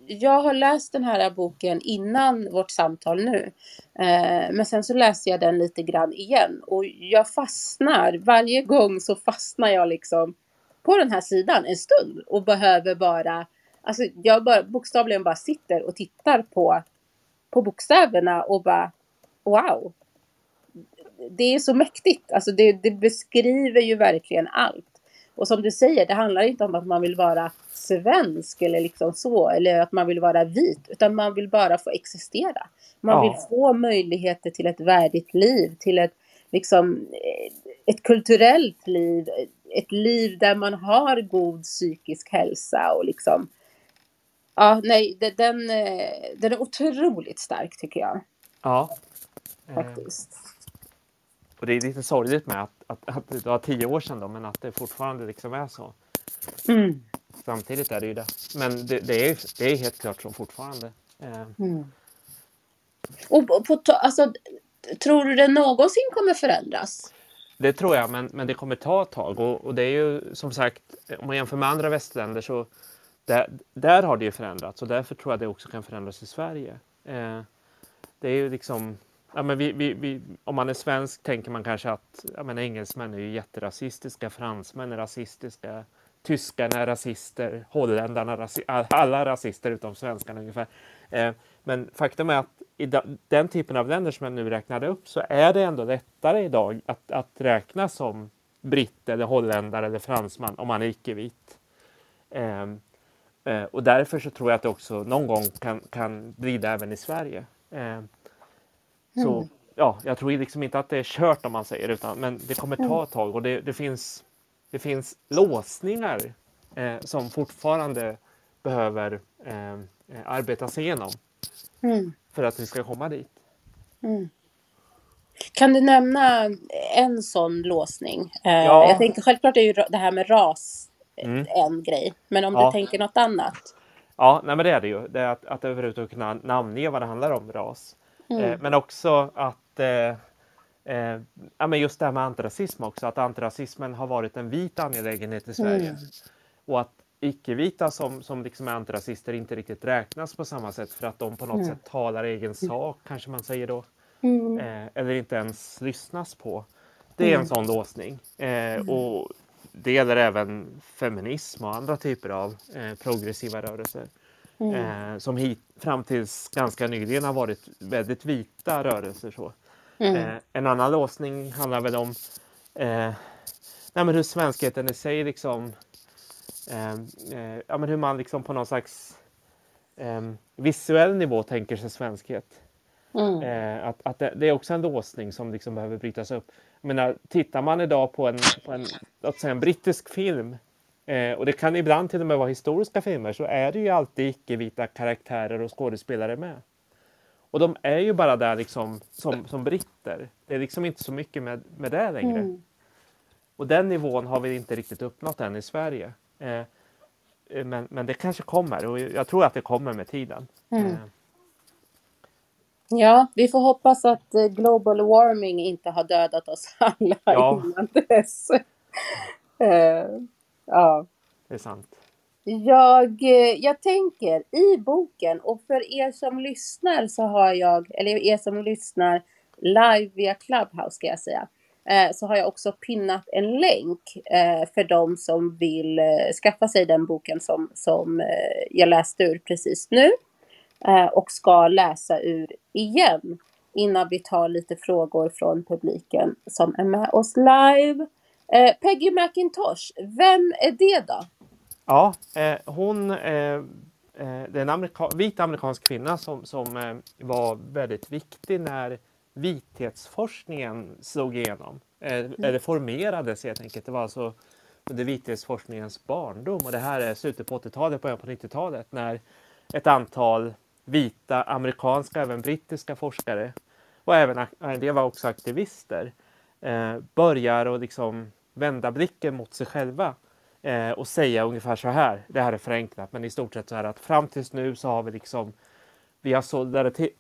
jag har läst den här boken innan vårt samtal nu. Eh, men sen så läste jag den lite grann igen och jag fastnar. Varje gång så fastnar jag liksom på den här sidan en stund och behöver bara, alltså jag bara, bokstavligen bara sitter och tittar på, på bokstäverna och bara wow. Det är så mäktigt, alltså det, det beskriver ju verkligen allt. Och som du säger, det handlar inte om att man vill vara svensk eller liksom så, eller att man vill vara vit, utan man vill bara få existera. Man ja. vill få möjligheter till ett värdigt liv, till ett, liksom, ett kulturellt liv, ett liv där man har god psykisk hälsa och liksom, ja, nej, den, den är otroligt stark tycker jag. Ja. Faktiskt. Och det är lite sorgligt med att, att, att det var tio år sedan då, men att det fortfarande liksom är så. Mm. Samtidigt är det ju det. Men det, det, är, det är helt klart så fortfarande. Eh. Mm. Och på, alltså, tror du det någonsin kommer förändras? Det tror jag, men, men det kommer ta ett tag. Och, och det är ju som sagt, om man jämför med andra västländer så där, där har det ju förändrats och därför tror jag det också kan förändras i Sverige. Eh, det är ju liksom Ja, men vi, vi, vi, om man är svensk tänker man kanske att ja, men engelsmän är ju jätterasistiska, fransmän är rasistiska, tyskarna är rasister, holländarna rasi alla rasister utom svenskarna ungefär. Eh, men faktum är att i den typen av länder som jag nu räknade upp så är det ändå lättare idag att, att räkna som britt eller holländare eller fransman om man är icke-vit. Eh, eh, och därför så tror jag att det också någon gång kan, kan bli det även i Sverige. Ehm, Eh, så mm. ja, jag tror liksom inte att det är kört om man säger utan men det kommer ta mm. ett tag och det, det finns, det finns låsningar eh, som fortfarande behöver eh, arbetas igenom mm. för att vi ska komma dit. Mm. Kan du nämna en sån låsning? Eh, ja. Jag tänker självklart är ju det här med ras mm. en grej, men om ja. du tänker något annat? Ja, nej, men det är det ju. Det är att, att överhuvudtaget kunna namnge vad det handlar om, ras. Mm. Eh, men också att eh, eh, ja, men just det här med antirasism också, att antirasismen har varit en vit angelägenhet i Sverige. Mm. Och att icke-vita som, som liksom är antirasister inte riktigt räknas på samma sätt för att de på något mm. sätt talar egen sak, kanske man säger då. Mm. Eh, eller inte ens lyssnas på. Det är en mm. sån låsning. Eh, mm. och det gäller även feminism och andra typer av eh, progressiva rörelser. Mm. Eh, som hit, fram tills ganska nyligen har varit väldigt vita rörelser. Så. Mm. Eh, en annan låsning handlar väl om eh, nej, hur svenskheten i sig liksom eh, eh, ja, men hur man liksom på någon slags eh, visuell nivå tänker sig svenskhet. Mm. att, att det, det, är också en låsning som liksom behöver brytas upp. Jag menar, tittar man idag på en, på en, låt säga en brittisk film Eh, och det kan ibland till och med vara historiska filmer så är det ju alltid icke-vita karaktärer och skådespelare med. Och de är ju bara där liksom som, som britter. Det är liksom inte så mycket med, med det längre. Mm. Och den nivån har vi inte riktigt uppnått än i Sverige. Eh, eh men, men det kanske kommer och jag tror att det kommer med tiden. Mm. Eh. Ja, vi får hoppas att eh, global warming inte har dödat oss alla ja. innan dess. Eh, Ja. Det är sant. Jag, eh, jag tänker i boken och för er som lyssnar så har jag, eller er som lyssnar live via Clubhouse ska jag säga, eh, så har jag också pinnat en länk eh, för de som vill skaffa sig den boken som, som jag läste ur precis nu och ska läsa ur igen innan vi tar lite frågor från publiken som är med oss live. Eh, Peggy McIntosh, vem är det då? Ja, eh, hon eh, eh det är en amerika vit amerikansk kvinna som, som eh, var väldigt viktig när vithetsforskningen slog igenom. Eh, mm. Eller formerades helt enkelt. Det var alltså under vithetsforskningens barndom och det här är slutet på 80-talet, början på 90-talet när ett antal vita amerikanska, även brittiska forskare och även en del var också aktivister eh, börjar och liksom vända blicken mot sig själva eh, och säga ungefär så här. Det här är förenklat, men i stort sett så här att fram tills nu så har vi liksom vi har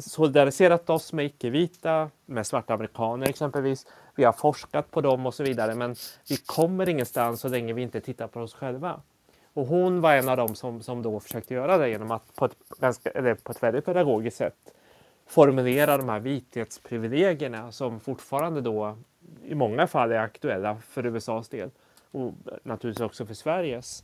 solidariserat oss med icke-vita, med svarta amerikaner exempelvis. Vi har forskat på dem och så vidare, men vi kommer ingenstans så länge vi inte tittar på oss själva. Och hon var en av dem som, som då försökte göra det genom att på ett, ganska, eller på ett väldigt pedagogiskt sätt formulera de här vithetsprivilegierna som fortfarande då i många fall är aktuella för USAs del och naturligtvis också för Sveriges.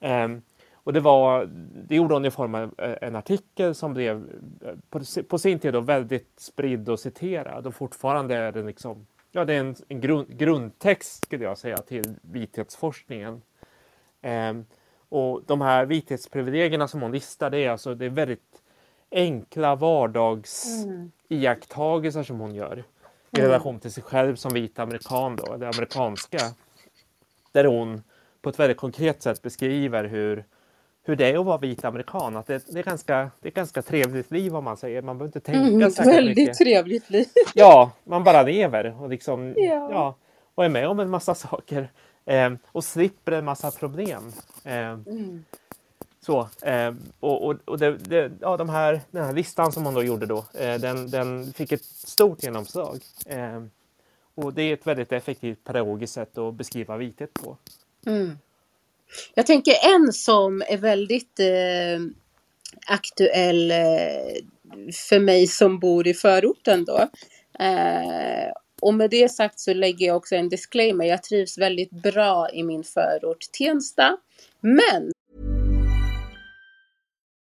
Um, och det, var, det gjorde hon i form av eh, en artikel som blev eh, på, på sin tid då väldigt spridd och citerad och fortfarande är den liksom, ja, det är en, en grund, grundtext skulle jag säga till vithetsforskningen. Um, och de här vithetsprivilegierna som hon listar, det är alltså det är väldigt enkla vardagsiakttagelser mm. som hon gör i mm. relation till sig själv som vit amerikan då, det amerikanska. Där hon på ett väldigt konkret sätt beskriver hur, hur det är att vara vit amerikan. Att det, det, är ganska, det är ganska trevligt liv om man säger. Man behöver inte tänka mm, särskilt väldigt mycket. trevligt liv. Ja, man bara lever och liksom ja. ja och är med om en massa saker. Eh, och slipper en massa problem. Eh, mm. Så, eh, och, och, och det, det, ja, de här, den här listan som hon då gjorde då, eh, den, den fick ett stort genomslag. Eh, och det är ett väldigt effektivt pedagogiskt sätt att beskriva vithet på. Mm. Jag tänker en som är väldigt ehm, eh, aktuell för mig som bor i förorten då. Eh, och med det sagt så lägger jag också en disclaimer. Jag trivs väldigt bra i min förort Tensta. Men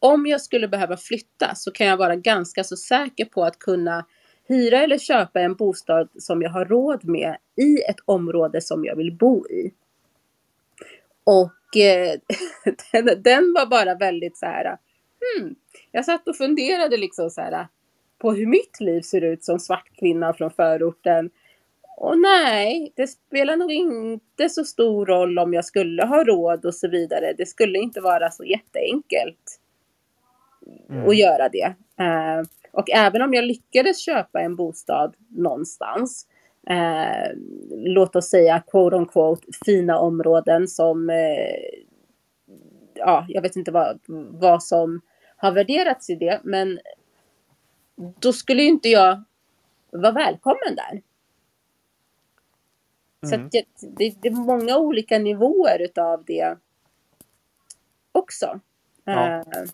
om jag skulle behöva flytta så kan jag vara ganska så säker på att kunna hyra eller köpa en bostad som jag har råd med i ett område som jag vill bo i. Och eh, den, den, var bara väldigt så här, hmm. Jag satt och funderade liksom så här på hur mitt liv ser ut som svart kvinna från förorten. Och nej, det spelar nog inte så stor roll om jag skulle ha råd och så vidare. Det skulle inte vara så jätteenkelt mm. att göra det. Eh, och även om jag lyckades köpa en bostad någonstans, eh, låt oss säga quote on quote fina områden som, eh, ja, jag vet inte vad, vad som har värderats i det, men då skulle ju inte jag vara välkommen där. Mm. Så det, det, det, är många olika nivåer utav det också. Ja. Uh,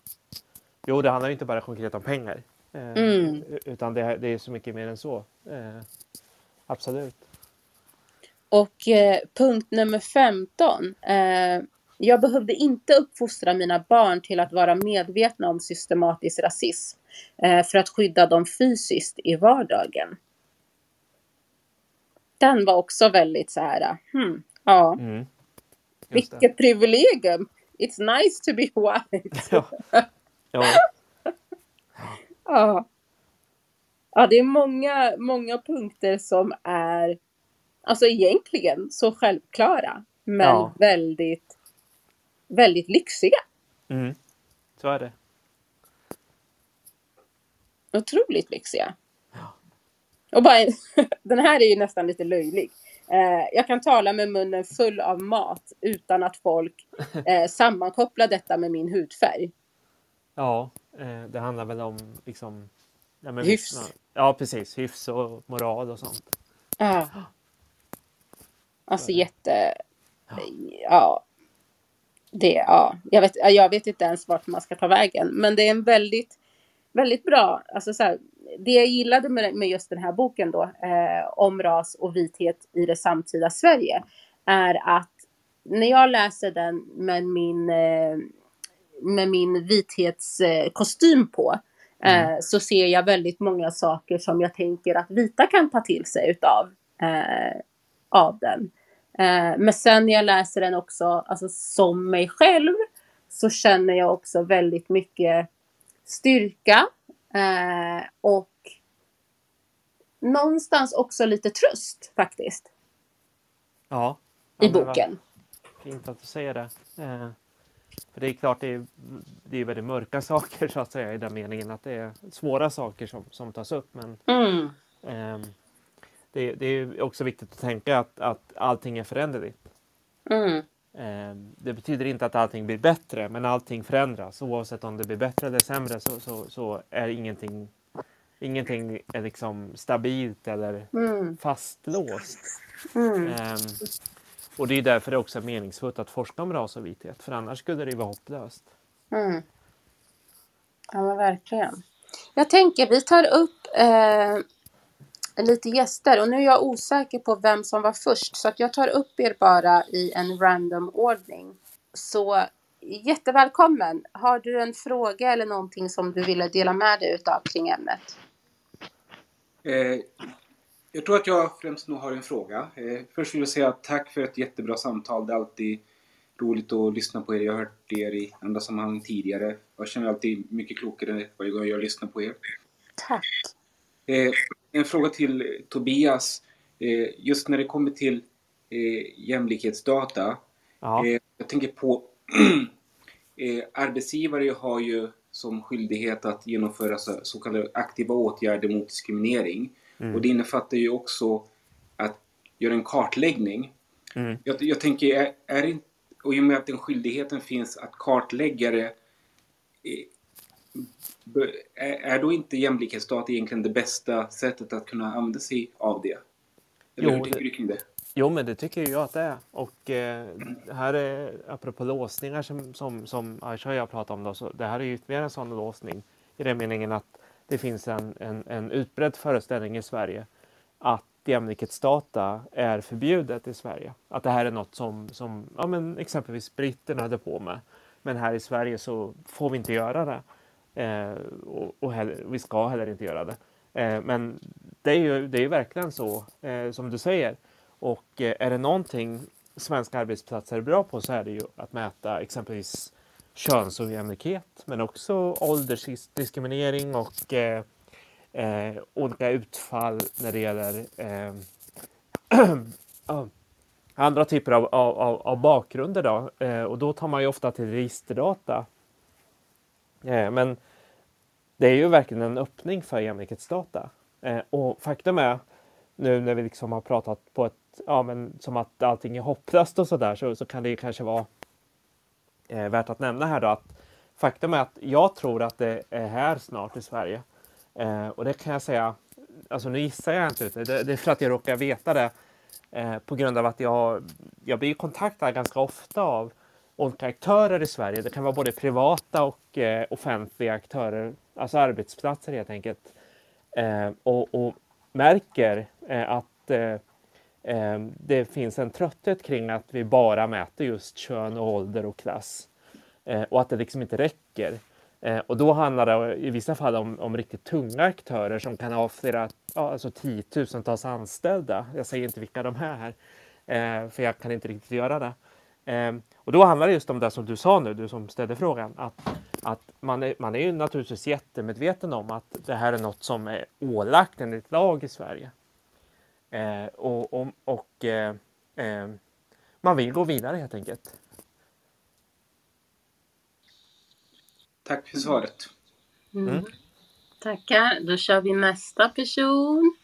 jo, det handlar inte bara konkret om pengar. Eh, Mm. Utan det, det är så mycket mer än så. Eh, absolut. Och eh, punkt nummer 15. Eh, jag behövde inte uppfostra mina barn till att vara medvetna om systematisk rasism eh, för att skydda dem fysiskt i vardagen. Den var också väldigt så här, hmm, ja, Mm. Vilket privilegium. It's nice to be white. Ja. Ja. Ja. Ja, det är många, många punkter som är alltså egentligen så självklara, men Ja. väldigt, väldigt lyxiga. Mm. Så är det. Otroligt lyxiga. Och bara, den här är ju nästan lite löjlig. Eh, jag kan tala med munnen full av mat utan att folk eh, sammankopplar detta med min hudfärg. Ja, eh, det handlar väl om liksom... Ja, men Hyfs. Ja, precis. Hyfs och moral och sånt. Ja. Alltså jätte... Ja. Det, ja. Jag vet, jag vet inte ens vart man ska ta vägen. Men det är en väldigt, väldigt bra... Alltså så här, det jag gillade med, med just den här boken då, eh, om ras och vithet i det samtida Sverige, är att när jag läser den med min, eh, med min vithetskostym kostym på, eh, så ser jag väldigt många saker som jag tänker att vita kan ta till sig utav eh, av den. Eh, men sen när jag läser den också, alltså som mig själv, så känner jag också väldigt mycket styrka eh, och någonstans också lite tröst faktiskt Ja. i boken. Fint att du säger det. Eh, för det är klart, det är, det är väldigt mörka saker så att säga i den meningen att det är svåra saker som, som tas upp. Men Mm. ehm, det, det är också viktigt att tänka att, att allting är föränderligt. Mm. Ehm, Det betyder inte att allting blir bättre, men allting förändras. Oavsett om det blir bättre eller sämre så, så, så är ingenting, ingenting är liksom stabilt eller Mm. fastlåst. Mm. Och det är därför det också är meningsfullt att forska om ras och vithet, för annars skulle det vara hopplöst. Mm. Ja men verkligen. Jag tänker vi tar upp eh, lite gäster och nu är jag osäker på vem som var först så att jag tar upp er bara i en random ordning. Så jättevälkommen. Har du en fråga eller någonting som du ville dela med dig utav kring ämnet? Eh, jag tror att jag främst nog har en fråga. Eh, först vill jag säga tack för ett jättebra samtal. Det är alltid roligt att lyssna på er. Jag har hört er i andra sammanhang tidigare. Jag känner mig alltid mycket klokare varje gång jag lyssnar på er. Tack. Eh, en fråga till Tobias. Eh, just när det kommer till jämlikhetsdata. Ja. Jag tänker på arbetsgivare har ju som skyldighet att genomföra så, så kallade aktiva åtgärder mot diskriminering. Mm. Och det innefattar ju också att göra en kartläggning. Mm. Jag, jag tänker, är, är det och i och med att den skyldigheten finns att kartlägga det, eh, är då inte jämlikhetsstat egentligen det bästa sättet att kunna använda sig av det? Eller Jo, hur tänker det- du kring det? Jo, men det tycker jag att det är. Och eh, här är, apropå låsningar som, som, som Aisha och jag pratade om, då, så det här är ju ytterligare en sån låsning i den meningen att det finns en, en, en utbredd föreställning i Sverige att jämlikhetsdata är förbjudet i Sverige. Att det här är något som, som ja, men exempelvis britterna hade på med. Men här i Sverige så får vi inte göra det. Eh, och och heller, vi ska heller inte göra det. Eh, men det är ju, det är ju verkligen så eh, som du säger. Och eh, är det någonting svenska arbetsplatser är bra på så är det ju att mäta exempelvis könsojämlikhet men också åldersdiskriminering och eh, eh, olika utfall när det gäller eh, andra typer av, av, av, bakgrunder. Då. Eh, och då tar man ju ofta till registerdata. Eh, men det är ju verkligen en öppning för jämlikhetsdata. Eh, och faktum är, nu när vi liksom har pratat på ett, ja men som att allting är hopplöst och sådär, så, så kan det ju kanske vara eh, värt att nämna här då att faktum är att jag tror att det är här snart i Sverige. Eh, och det kan jag säga, alltså nu gissar jag inte ut det, det, är för att jag råkar veta det eh, på grund av att jag, jag blir kontaktad ganska ofta av olika aktörer i Sverige. Det kan vara både privata och eh, offentliga aktörer, alltså arbetsplatser helt enkelt. Eh, och, och, märker eh, att eh, Ehm, det finns en trötthet kring att vi bara mäter just kön och ålder och klass. Eh, och att det liksom inte räcker. Eh, och då handlar det i vissa fall om, om riktigt tunga aktörer som kan ha flera, ja, alltså tiotusentals anställda. Jag säger inte vilka de är här, eh, för jag kan inte riktigt göra det. Ehm, och då handlar det just om det som du sa nu, du som ställde frågan, att, att man, är, man är ju naturligtvis jättemedveten om att det här är något som är ålagt enligt lag i Sverige. Eh, och och, och eh, ehm, man vill gå vidare helt enkelt. Tack för svaret. Mm. Mm. Tackar. Då kör vi nästa person.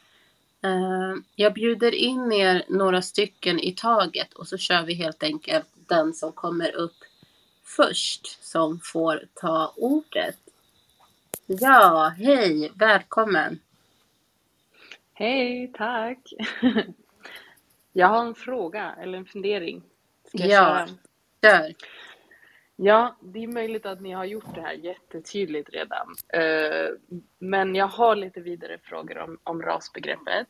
Uh, jag bjuder in er några stycken i taget och så kör vi helt enkelt den som kommer upp först som får ta ordet. Ja, hej, välkommen. Hej, tack. Jag har en fråga eller en fundering. Ska jag ja, kör. Ja, det är möjligt att ni har gjort det här jättetydligt redan. Eh, men jag har lite vidare frågor om, om rasbegreppet.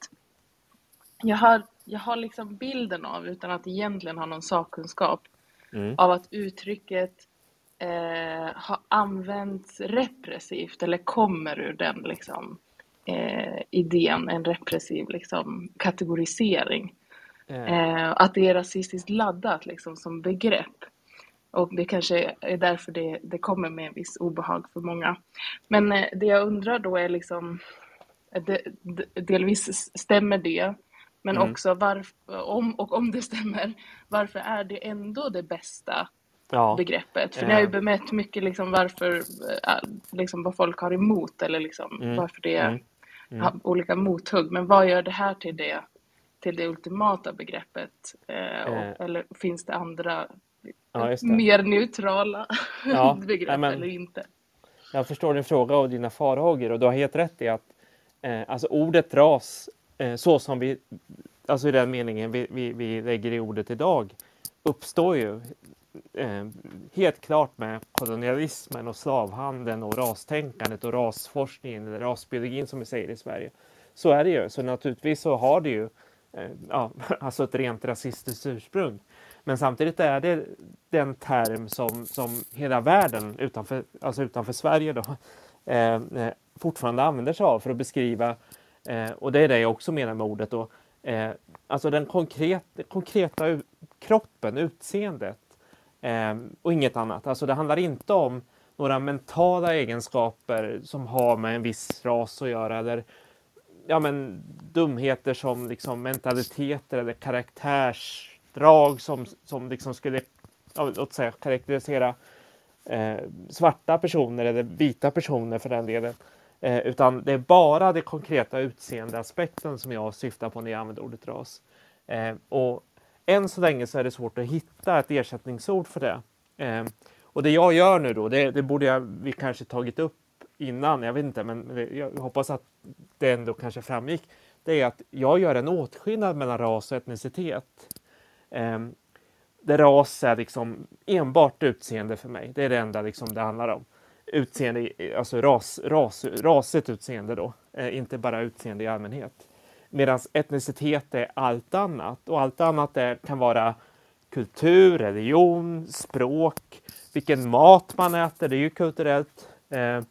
Jag har, jag har liksom bilden av, utan att egentligen ha någon sakkunskap, mm. av att uttrycket eh, har använts repressivt eller kommer ur den liksom, eh, idén, en repressiv liksom, kategorisering. Mm. att det är rasistiskt laddat liksom, som begrepp. Och det kanske är därför det, det kommer med en viss obehag för många. Men eh, det jag undrar då är liksom, det, delvis stämmer det, men mm. också varför, om, och om det stämmer, varför är det ändå det bästa ja. begreppet? För ni har ju bemött mycket liksom varför, äh, liksom vad folk har emot eller liksom mm. varför det är mm. Mm. olika mothugg. Men vad gör det här till det, till det ultimata begreppet? Eh, och, eh. Eller finns det andra ja, det. mer neutrala ja. begrepp men, eller inte? Jag förstår din fråga och dina farhågor och du har helt rätt i att eh, alltså ordet ras eh, så som vi, alltså i den meningen vi, vi, vi lägger i ordet idag, uppstår ju eh, helt klart med kolonialismen och slavhandeln och rastänkandet och rasforskningen eller rasbiologin som vi säger i Sverige. Så är det ju. Så naturligtvis så har det ju eh, ja, alltså ett rent rasistiskt ursprung. Men samtidigt är det den term som, som hela världen utanför, alltså utanför Sverige då, eh, fortfarande använder sig av för att beskriva Eh, och det är det jag också menar med ordet. Då. Eh, alltså den konkret, konkreta kroppen, utseendet Ehm, och inget annat. Alltså det handlar inte om några mentala egenskaper som har med en viss ras att göra eller ja, men, dumheter som liksom mentaliteter eller karaktärsdrag som, som liksom skulle ja, låt säga, karaktärisera eh, svarta personer eller vita personer för den delen. Eh, utan det är bara den konkreta utseendeaspekten som jag syftar på när jag använder ordet ras. Eh, och än så länge så är det svårt att hitta ett ersättningsord för det. Eh, och det jag gör nu då, det, det borde jag, vi kanske tagit upp innan, jag vet inte, men jag hoppas att det ändå kanske framgick. Det är att jag gör en åtskillnad mellan ras och etnicitet. Eh, där ras är liksom enbart utseende för mig. Det är det enda liksom det handlar om utseende, alltså ras, ras, rasigt utseende då, eh, inte bara utseende i allmänhet. Medan etnicitet är allt annat och allt annat är, kan vara kultur, religion, språk, vilken mat man äter, det är ju kulturellt. Eh,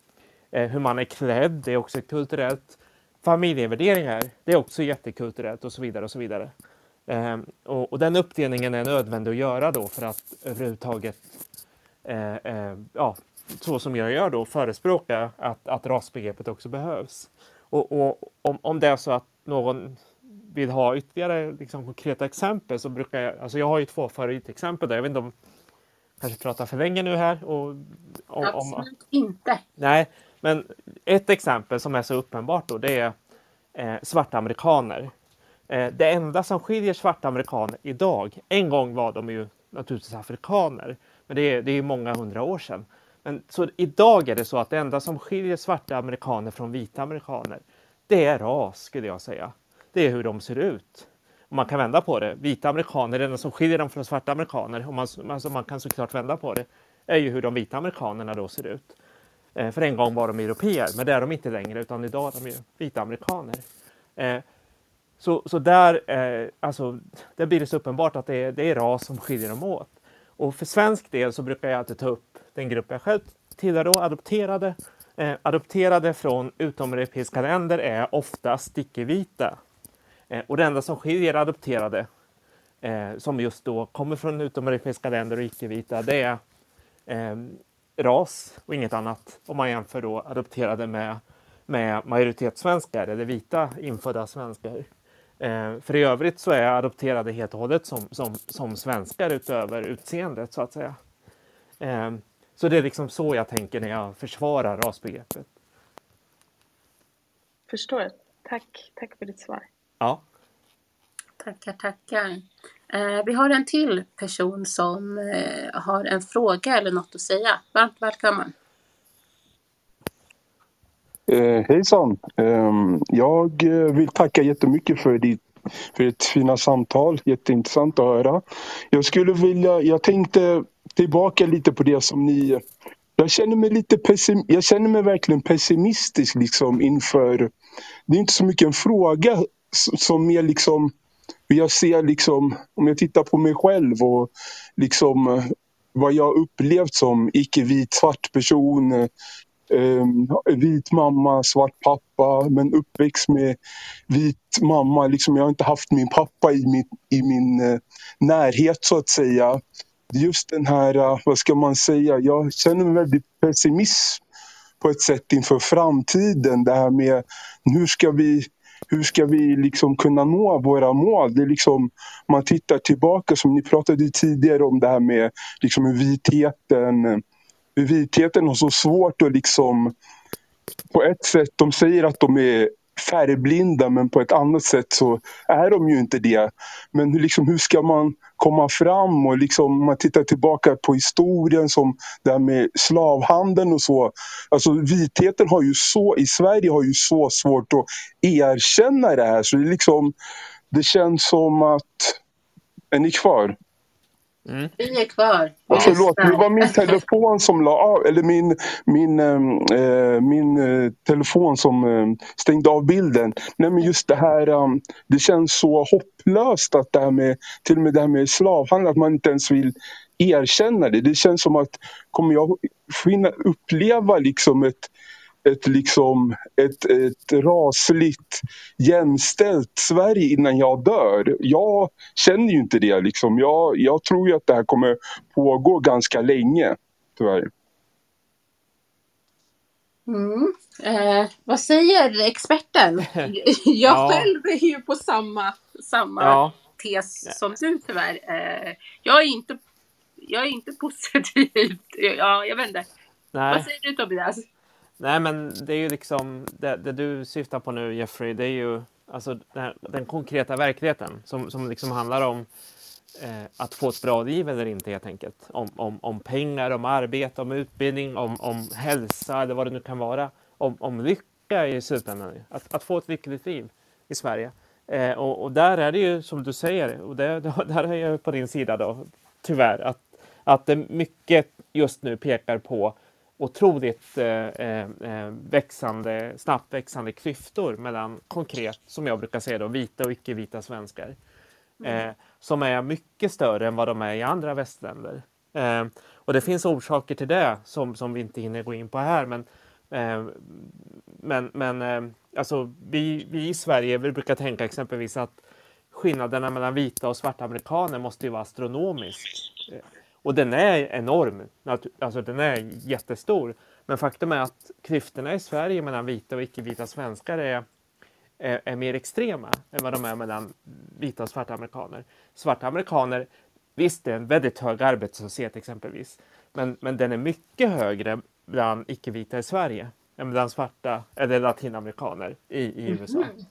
eh, hur man är klädd, det är också kulturellt. Familjevärderingar, det är också jättekulturellt och så vidare och så vidare. Eh, och, och, den uppdelningen är nödvändig att göra då för att överhuvudtaget eh, eh, ja, så som jag gör då, förespråka att, att rasbegreppet också behövs. Och, och om, om det är så att någon vill ha ytterligare liksom, konkreta exempel så brukar jag, alltså jag har ju två favoritexempel där, jag vet inte om kanske pratar för länge nu här. Och, om, Absolut om, inte. Nej, men ett exempel som är så uppenbart då, det är eh, svarta amerikaner. Eh, det enda som skiljer svarta amerikaner idag, en gång var de ju naturligtvis afrikaner, men det är, det är många hundra år sedan. Men så idag är det så att det enda som skiljer svarta amerikaner från vita amerikaner, det är ras skulle jag säga. Det är hur de ser ut. Och man kan vända på det. Vita amerikaner, det enda som skiljer dem från svarta amerikaner, och man, alltså man kan såklart vända på det, är ju hur de vita amerikanerna då ser ut. Eh, för en gång var de europeer, men det är de inte längre, utan idag är de ju vita amerikaner. Eh, så, så där, eh, alltså, där blir det så uppenbart att det är, det är ras som skiljer dem åt. Och för svensk del så brukar jag alltid ta upp den grupp jag själv tillhör då, adopterade. Eh, adopterade från utomeuropeiska länder är ofta stickevita. Eh, och det enda som skiljer adopterade eh, som just då kommer från utomeuropeiska länder och icke-vita, det är eh, ras och inget annat. Om man jämför då adopterade med, med majoritetssvenskar eller vita infödda svenskar. Eh, för i övrigt så är adopterade helt och hållet som, som, som svenskar utöver utseendet så att säga. Eh, så det är liksom så jag tänker när jag försvarar rasbegreppet. Förstår. Tack. Tack för ditt svar. Ja. Tackar, tackar. Eh, vi har en till person som eh, har en fråga eller något att säga. Varmt välkommen. Eh, hejsan! Eh, jag vill tacka jättemycket för ditt för ett fina samtal. Jätteintressant att höra. Jag skulle vilja, jag tänkte tillbaka lite på det som ni... Jag känner mig lite pessim, jag känner mig verkligen pessimistisk liksom inför... Det är inte så mycket en fråga som mer liksom... Jag ser liksom, om jag tittar på mig själv och liksom eh, vad jag upplevt som icke-vit svart person Eh, vit mamma, svart pappa, men uppväxt med vit mamma. Liksom jag har inte haft min pappa i min, i min eh, närhet så att säga. Just den här, eh, vad ska man säga, jag känner mig väldigt pessimism på ett sätt inför framtiden. Det här med hur ska vi hur ska vi liksom kunna nå våra mål? Det är liksom, man tittar tillbaka, som ni pratade tidigare om det här med liksom hur vitheten vitheten har så svårt att liksom... På ett sätt, de säger att de är färgblinda men på ett annat sätt så är de ju inte det. Men liksom, hur ska man komma fram och liksom, om man tittar tillbaka på historien som det här med slavhandeln och så. Alltså vitheten har ju så, i Sverige har ju så svårt att erkänna det här så det, liksom, det känns som att... Är ni kvar? Mm. Vi är kvar. Ja, förlåt, det var min telefon som la av, eller min, min, äh, min äh, telefon som äh, stängde av bilden. Nej men just det här, um, det känns så hopplöst att det här med, till och med det här med slavhandel, att man inte ens vill erkänna det. Det känns som att, kommer jag finna, uppleva liksom ett ett, liksom, ett, ett rasligt jämställt Sverige innan jag dör. Jag känner ju inte det. Liksom. Jag, jag tror ju att det här kommer pågå ganska länge, tyvärr. Mm. Eh, vad säger experten? Jag ja. själv är ju på samma, samma ja. tes som du tyvärr. Eh, jag, är inte, jag är inte positiv. Ja, jag vet inte. Nej. Vad säger du Tobias? Nej, men det är ju liksom det, det, du syftar på nu Jeffrey, det är ju alltså den, den konkreta verkligheten som, som liksom handlar om eh, att få ett bra liv eller inte helt enkelt. Om, om, om pengar, om arbete, om utbildning, om, om hälsa eller vad det nu kan vara. Om, om lycka i slutändan. Att, att få ett lyckligt liv i Sverige. Eh, och, och, där är det ju som du säger, och det, där är jag på din sida då, tyvärr, att, att det mycket just nu pekar på otroligt eh, eh, växande, snabbt växande klyftor mellan konkret, som jag brukar säga, då, vita och icke-vita svenskar. Mm. Eh, som är mycket större än vad de är i andra västländer. Och det finns orsaker till det som, som vi inte hinner gå in på här. Men, men, men alltså, vi, vi i Sverige vi brukar tänka exempelvis att skillnaderna mellan vita och svarta amerikaner måste ju vara astronomisk. Och den är enorm, alltså den är jättestor. Men faktum är att klyftorna i Sverige mellan vita och icke-vita svenskar är, är, är, mer extrema än vad de är mellan vita och svarta amerikaner. Svarta amerikaner, visst det är en väldigt hög arbetslöshet exempelvis, men, men den är mycket högre bland icke-vita i Sverige än bland svarta eller latinamerikaner i, i USA. Mm -hmm.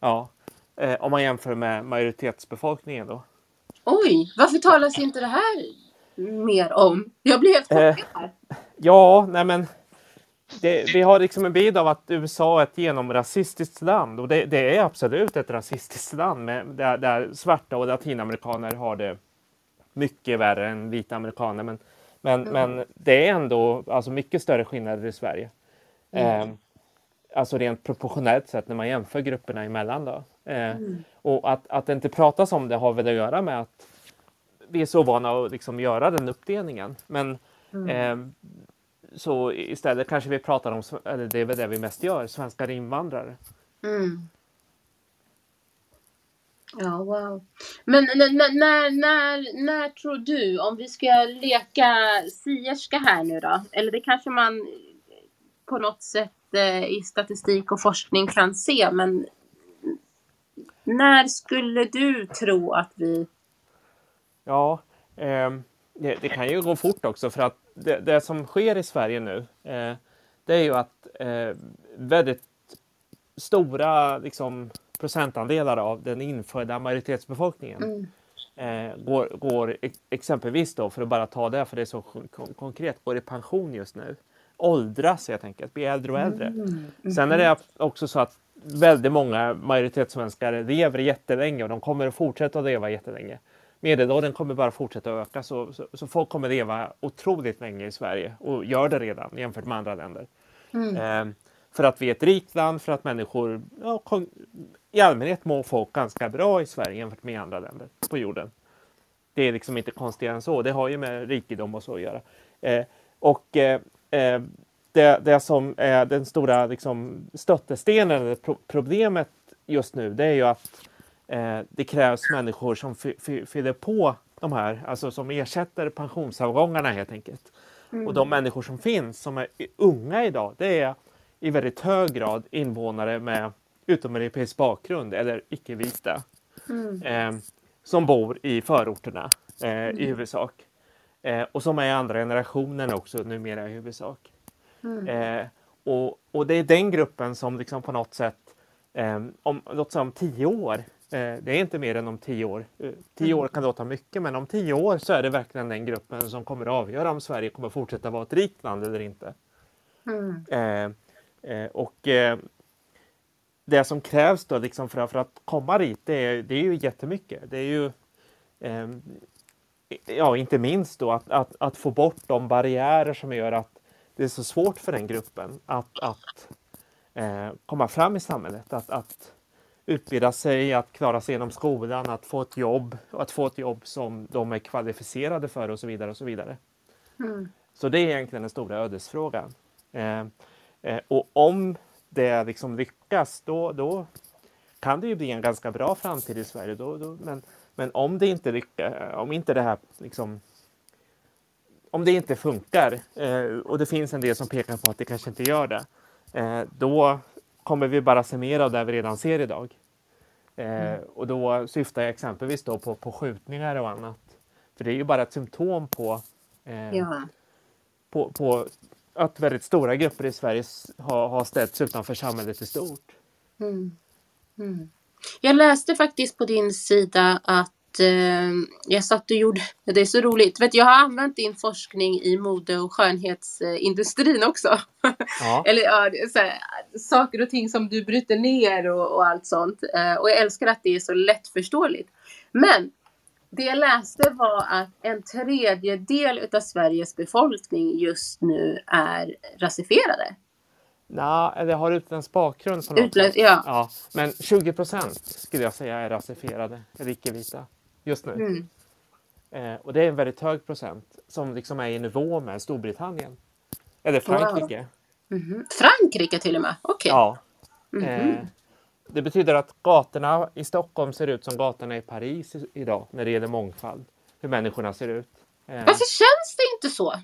Ja, eh, om man jämför med majoritetsbefolkningen då. Oj, varför talas inte det här mer om? Jag blir helt chockad. Eh, ja, nej men det, vi har liksom en bild av att USA är ett genomrasistiskt land och det, det är absolut ett rasistiskt land med, där, där svarta och latinamerikaner har det mycket värre än vita amerikaner. Men, men, mm. men det är ändå alltså mycket större skillnader i Sverige. Mm. Eh, alltså rent proportionellt sett när man jämför grupperna emellan. Då. Eh, mm. Och att, att det inte pratas om det har väl att göra med att vi är så vana att liksom göra den uppdelningen. Men eh, så istället kanske vi pratar om, eller det är väl det vi mest gör, svenskar invandrare. Mm. Ja, wow. Men när, när, när, när tror du, om vi ska leka sierska här nu då, eller det kanske man på något sätt eh, i statistik och forskning kan se, men när skulle du tro att vi... Ja, eh, det, det, kan ju gå fort också för att det, det som sker i Sverige nu, eh, det är ju att eh, väldigt stora liksom, procentandelar av den infödda majoritetsbefolkningen mm. eh, går, går exempelvis då, för att bara ta det, för det är så kon konkret, går i pension just nu. Åldras helt enkelt, blir äldre och äldre. Mm. Mm. Sen är det också så att väldigt många majoritetssvenskar lever jättelänge och de kommer att fortsätta att leva jättelänge. Medelåldern kommer bara fortsätta öka så, så, så, folk kommer leva otroligt länge i Sverige och gör det redan jämfört med andra länder. Mm. Eh, för att vi är ett rikt land, för att människor ja, i allmänhet mår folk ganska bra i Sverige jämfört med andra länder på jorden. Det är liksom inte konstigare än så. Det har ju med rikedom och så att göra. Eh, och eh, eh det, det, som är den stora liksom, stöttestenen, pro problemet just nu, det är ju att eh, det krävs människor som fyller på de här, alltså som ersätter pensionsavgångarna helt enkelt. Mm. Och de människor som finns, som är unga idag, det är i väldigt hög grad invånare med utomeuropeisk bakgrund eller icke-vita mm. eh, som bor i förorterna eh, mm. i huvudsak. Eh, och som är andra generationen också numera i huvudsak. Mm. Eh, och, och det är den gruppen som liksom på något sätt, eh, om, låt säga om tio år, det är inte mer än om tio år. Tio år kan låta mycket, men om tio år så är det verkligen den gruppen som kommer att avgöra om Sverige kommer fortsätta vara ett rikt land eller inte. Mm. och det som krävs då liksom för, för att komma dit, det är, det är ju jättemycket. Det är ju eh, ja, inte minst då att, att, att, få bort de barriärer som gör att det är så svårt för den gruppen att, att eh, komma fram i samhället. Att, att utbilda sig, att klara sig genom skolan, att få ett jobb att få ett jobb som de är kvalificerade för och så vidare. och Så vidare. Mm. Så det är egentligen den stora ödesfrågan. Eh, eh, och om det liksom lyckas, då, då kan det ju bli en ganska bra framtid i Sverige. Då, då, men, men om det inte lyckas, om inte det här liksom om det inte funkar eh, och det finns en del som pekar på att det kanske inte gör det, eh, då kommer vi bara se mer av det vi redan ser idag. Eh, mm. Och då syftar jag exempelvis då på, på skjutningar och annat. För det är ju bara ett symptom på, eh, ja. på, på att väldigt stora grupper i Sverige har, har ställts utanför samhället i stort. Mm. Mm. Jag läste faktiskt på din sida att eh, jag satt och gjorde, det är så roligt, vet, jag har använt din forskning i mode och skönhetsindustrin också. Ja. Eller ja, här, saker och ting som du bryter ner och, och allt sånt. Eh, och jag älskar att det är så lättförståeligt. Men det jag läste var att en tredjedel av Sveriges befolkning just nu är rasifierade. Nej, eller har utländsk bakgrund på något Utländ, ja. ja. Men 20 procent skulle jag säga är rasifierade, eller icke-vita, just nu. Mm. Eh, och det är en väldigt hög procent som liksom är i nivå med Storbritannien. Eller Frankrike. Wow. Mm -hmm. Frankrike till och med? Okej. Okay. Ja. Mm -hmm. eh, det betyder att gatorna i Stockholm ser ut som gatorna i Paris idag när det gäller mångfald. Hur människorna ser ut. Eh. Varför känns det inte så?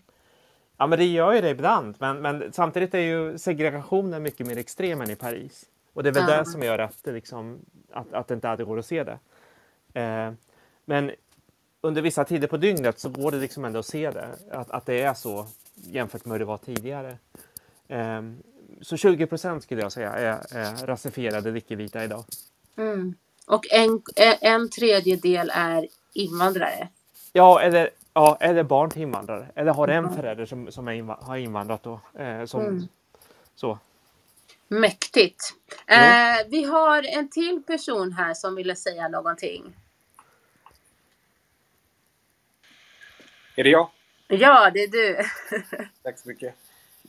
Ja, men det gör ju det ibland. Men, men samtidigt är ju segregationen mycket mer extrem än i Paris. Och det är väl ja. det som gör att det, liksom, att, att det inte alltid går att se det. Eh, men under vissa tider på dygnet så går det liksom ändå att se det. Att, att det är så jämfört med hur det var tidigare. Eh, så 20 procent skulle jag säga är, är rasifierade icke-vita idag. Mm. Och en, en tredjedel är invandrare? Ja, eller, ja, eller barn till invandrare. Eller har en förälder som, som är inva har invandrat då. Eh, som, mm. Så. Mäktigt. Eh, vi har en till person här som ville säga någonting. Är det jag? Ja, det är du. Tack så mycket.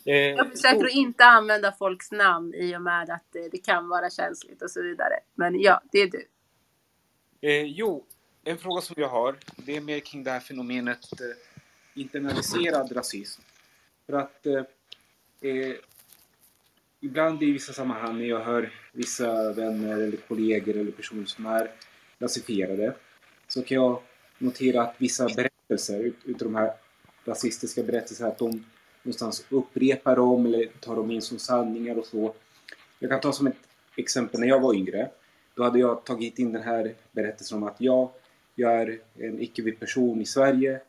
Eh, Jag försöker att inte använda folks namn i och med att eh, det kan vara känsligt och så vidare. Men ja, det är du. Eh, jo, en fråga som jag har, det är mer kring det här fenomenet eh, internaliserad rasism. För att eh, eh, ibland i vissa sammanhang när jag hör vissa vänner eller kollegor eller personer som är rasifierade så kan jag notera att vissa berättelser, ut, utav de här rasistiska berättelserna, att de någonstans upprepar dem eller tar dem in som sanningar och så. Jag kan ta som ett exempel när jag var yngre. Då hade jag tagit in den här berättelsen om att jag, jag är en icke-vit person i Sverige.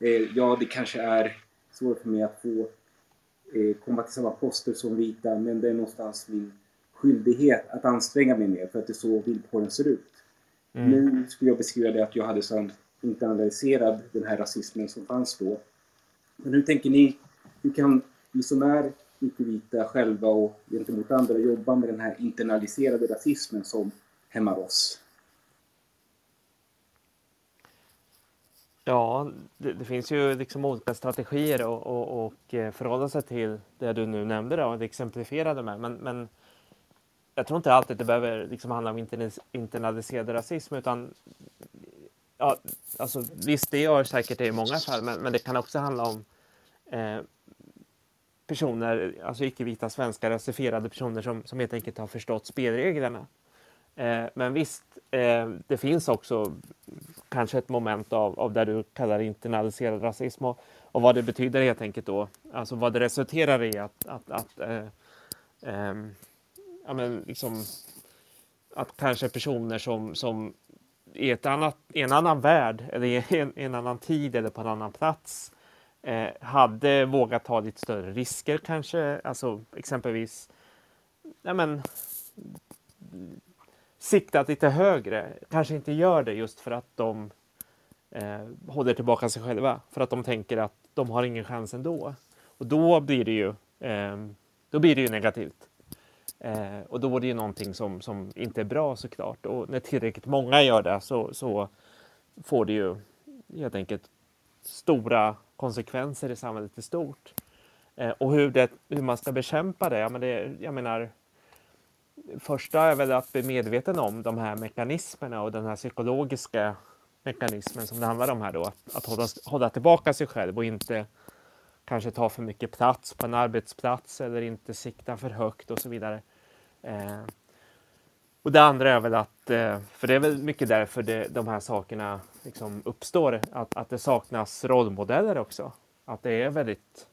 Eh, ja, det kanske är svårt för mig att få eh, komma till samma poster som vita, men det är någonstans min skyldighet att anstränga mig mer för att det är så villkoren ser ut. Mm. Nu skulle jag beskriva det att jag hade sån internaliserad den här rasismen som fanns då. Men hur tänker ni, hur kan vi som är icke-vita själva och gentemot andra jobba med den här internaliserade rasismen som hämmar oss? Ja, det, det finns ju liksom olika strategier och, och, och eh, förhålla sig till det du nu nämnde då, och exemplifierade med. Men, men jag tror inte alltid det behöver liksom handla om internaliserad rasism utan ja, alltså, visst, det gör säkert det i många fall, men, men det kan också handla om eh, personer, alltså icke-vita svenskar, rasifierade personer som, som helt enkelt har förstått spelreglerna. Eh, men visst, eh, det finns också kanske ett moment av, av där du kallar internaliserad rasism och, och vad det betyder helt enkelt då. Alltså vad det resulterar i att, att, att eh, eh ja, men liksom, att kanske personer som, som i, ett annat, i en annan värld eller i en, en annan tid eller på en annan plats eh, hade vågat ta lite större risker kanske. Alltså exempelvis ja, men, siktat lite högre. Kanske inte gör det just för att de eh, håller tillbaka sig själva. För att de tänker att de har ingen chans ändå. Och då blir det ju, eh, då blir det ju negativt. Eh, och då är det ju någonting som, som inte är bra såklart. Och när tillräckligt många gör det så, så får det ju helt enkelt stora konsekvenser i samhället i stort. Eh, och hur, det, hur man ska bekämpa det, ja, men det, jag menar, första är väl att bli medveten om de här mekanismerna och den här psykologiska mekanismen som det handlar om här då. Att, att hålla, hålla tillbaka sig själv och inte kanske ta för mycket plats på en arbetsplats eller inte sikta för högt och så vidare. Eh, och det andra är väl att, eh, för det är väl mycket därför det, de här sakerna liksom uppstår, att, att det saknas rollmodeller också. Att det är väldigt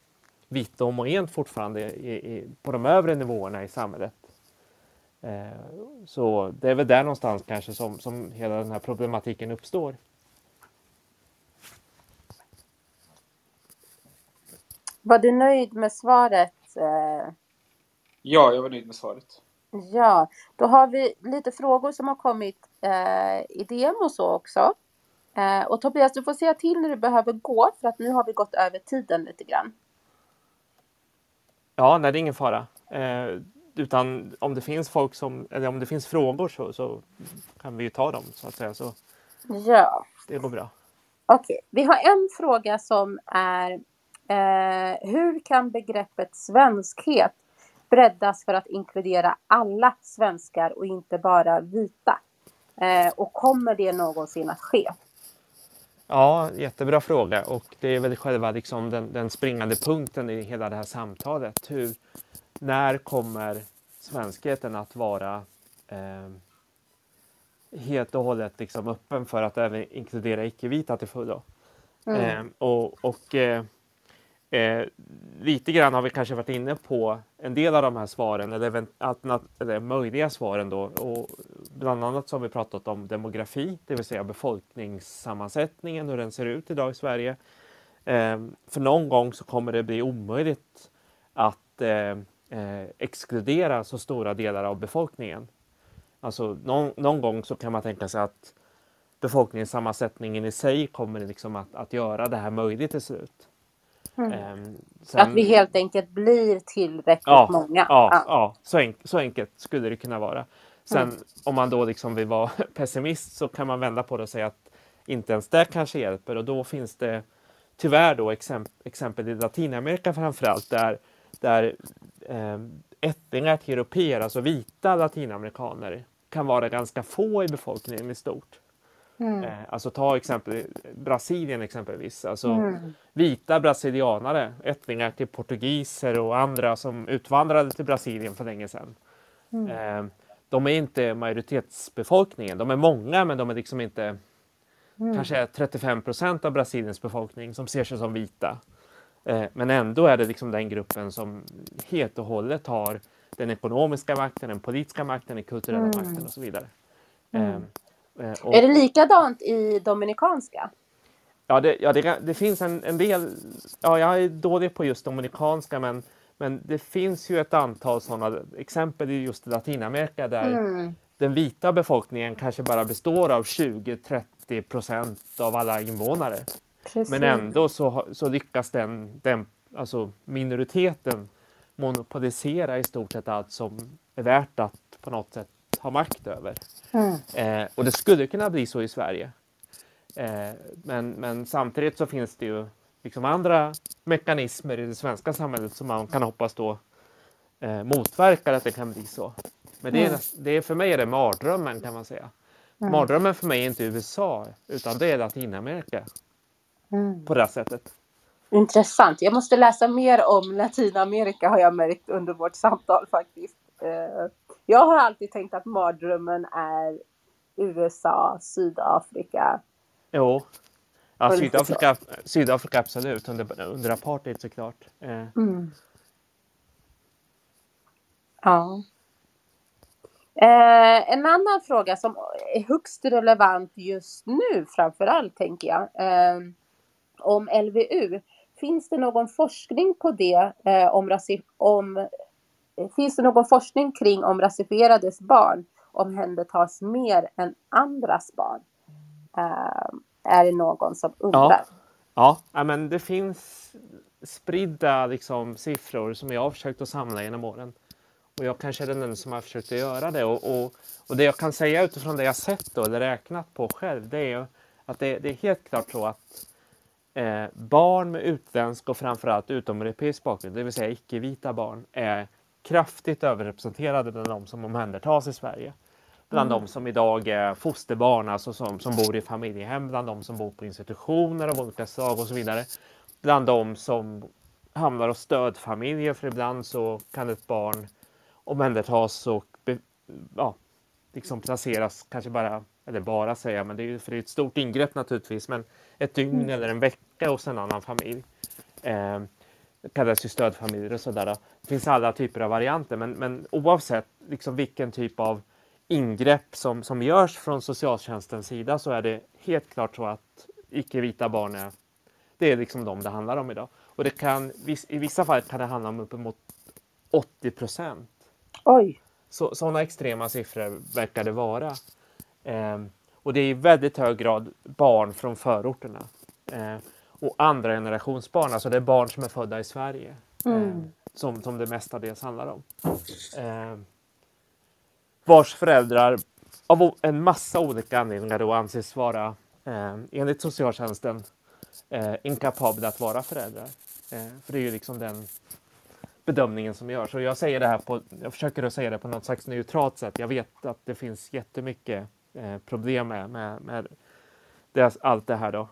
vitt och homogent fortfarande i, i, på de övre nivåerna i samhället. Eh, så det är väl där någonstans kanske som, som hela den här problematiken uppstår. Var du nöjd med svaret? Eh, Ja, jag var nöjd med svaret. Ja, då har vi lite frågor som har kommit eh, i DM och så också. Eh, och Tobias, du får säga till när du behöver gå för att nu har vi gått över tiden lite grann. Ja, nej, det är ingen fara. Eh, utan om det finns folk som, eller om det finns frågor så, så kan vi ju ta dem så att säga. Så Ja, det går bra. okej. Vi har en fråga som är eh, hur kan begreppet svenskhet breddas för att inkludera alla svenskar och inte bara vita? Eh, och kommer det någonsin att ske? Ja, jättebra fråga och det är väl själva liksom den, den springande punkten i hela det här samtalet. Hur, när kommer svenskheten att vara eh, helt och hållet liksom öppen för att även inkludera icke-vita till fullo? Mm. Eh, och och eh, eh, lite grann har vi kanske varit inne på en del av de här svaren eller, eller möjliga svaren då. Och bland annat så har vi pratat om demografi, det vill säga befolkningssammansättningen, hur den ser ut idag i Sverige. Eh, för någon gång så kommer det bli omöjligt att eh, eh, exkludera så stora delar av befolkningen. Alltså någon, någon gång så kan man tänka sig att befolkningssammansättningen i sig kommer liksom att, att göra det här möjligt till slut. Mm. Ehm, Att vi helt enkelt blir tillräckligt ja, många. Ja, ja. Så, enk så enkelt skulle det kunna vara. Sen Mm. om man då liksom vill vara pessimist så kan man vända på det och säga att inte ens det kanske hjälper och då finns det tyvärr då exemp exempel i Latinamerika framförallt där, där eh, ättlingar till europeer, alltså vita latinamerikaner, kan vara ganska få i befolkningen i stort. Mm. Eh, alltså ta exempel Brasilien exempelvis. Alltså Mm. vita brasilianare, ättlingar till portugiser och andra som utvandrade till Brasilien för länge sedan. Mm. Eh, de är inte majoritetsbefolkningen. De är många men de är liksom inte Mm. kanske 35 procent av Brasiliens befolkning som ser sig som vita. Eh, men ändå är det liksom den gruppen som helt och hållet har den ekonomiska makten, den politiska makten, den kulturella Mm. makten och så vidare. Mm. Eh, och- Är det likadant i Dominikanska? Ja, det, ja, det, det finns en, en del. Ja, jag är dålig på just dominikanska, men, men det finns ju ett antal sådana exempel i just Latinamerika där Mm. den vita befolkningen kanske bara består av 20-30 procent av alla invånare. Precis. Men ändå så, så lyckas den, den alltså minoriteten monopolisera i stort sett allt som är värt att på något sätt ha makt över. Mm. Eh, och det skulle kunna bli så i Sverige. Eh, men, men samtidigt så finns det ju liksom andra mekanismer i det svenska samhället som man kan hoppas då eh, motverkar att det kan bli så. Men det är, Mm. det är för mig är det mardrömmen kan man säga. Mm. Mardrömmen för mig är inte USA utan det är Latinamerika Mm. på det här sättet. Intressant. Jag måste läsa mer om Latinamerika har jag märkt under vårt samtal faktiskt. Eh, Jag har alltid tänkt att mardrömmen är USA, Sydafrika. Jo. Ja, Sydafrika, Sydafrika absolut, under, under apartheid såklart. Eh, Mm. Ja. Eh, en annan fråga som är högst relevant just nu framför allt tänker jag. Eh, om LVU. Finns det någon forskning på det? Eh, om om, finns det någon forskning kring om rasifierades barn omhändertas mer än andras barn? Eh, är det någon som undrar? Ja, ja, ja, men det finns spridda liksom, siffror som jag har försökt att samla genom åren. Och jag kanske är den enda som har försökt att göra det. Och, och, och det jag kan säga utifrån det jag sett då, eller räknat på själv, det är att det, det är helt klart så att eh, barn med utländsk och framförallt utomeuropeisk bakgrund, det vill säga icke-vita barn, är kraftigt överrepresenterade bland de som omhändertas i Sverige. Bland Mm. de som idag är fosterbarn, alltså som, som bor i familjehem, bland de som bor på institutioner av olika slag och så vidare. Bland de som hamnar hos stödfamiljer, för ibland så kan ett barn omhändertas och be, ja, liksom placeras, kanske bara, eller bara säga, men det är ju för det är ett stort ingrepp naturligtvis, men ett dygn Mm. eller en vecka hos en annan familj. Eh, kallas ju stödfamiljer och sådär. Det finns alla typer av varianter, men, men oavsett liksom vilken typ av ingrepp som, som görs från socialtjänstens sida så är det helt klart så att icke-vita barn är, det är liksom de det handlar om idag. Och det kan, i vissa fall kan det handla om uppemot 80 procent. Oj. Så, sådana extrema siffror verkar det vara. Ehm, och det är i väldigt hög grad barn från förorterna. Ehm, och andra generationsbarn, alltså det är barn som är födda i Sverige. Mm. Ehm, som, som det mestadels handlar om. Ehm, vars föräldrar av en massa olika anledningar då anses vara eh, enligt socialtjänsten eh, inkapabla att vara föräldrar. Eh, för det är ju liksom den bedömningen som görs. Och jag säger det här på, jag försöker att säga det på något slags neutralt sätt. Jag vet att det finns jättemycket eh, problem med, med, med det, allt det här då.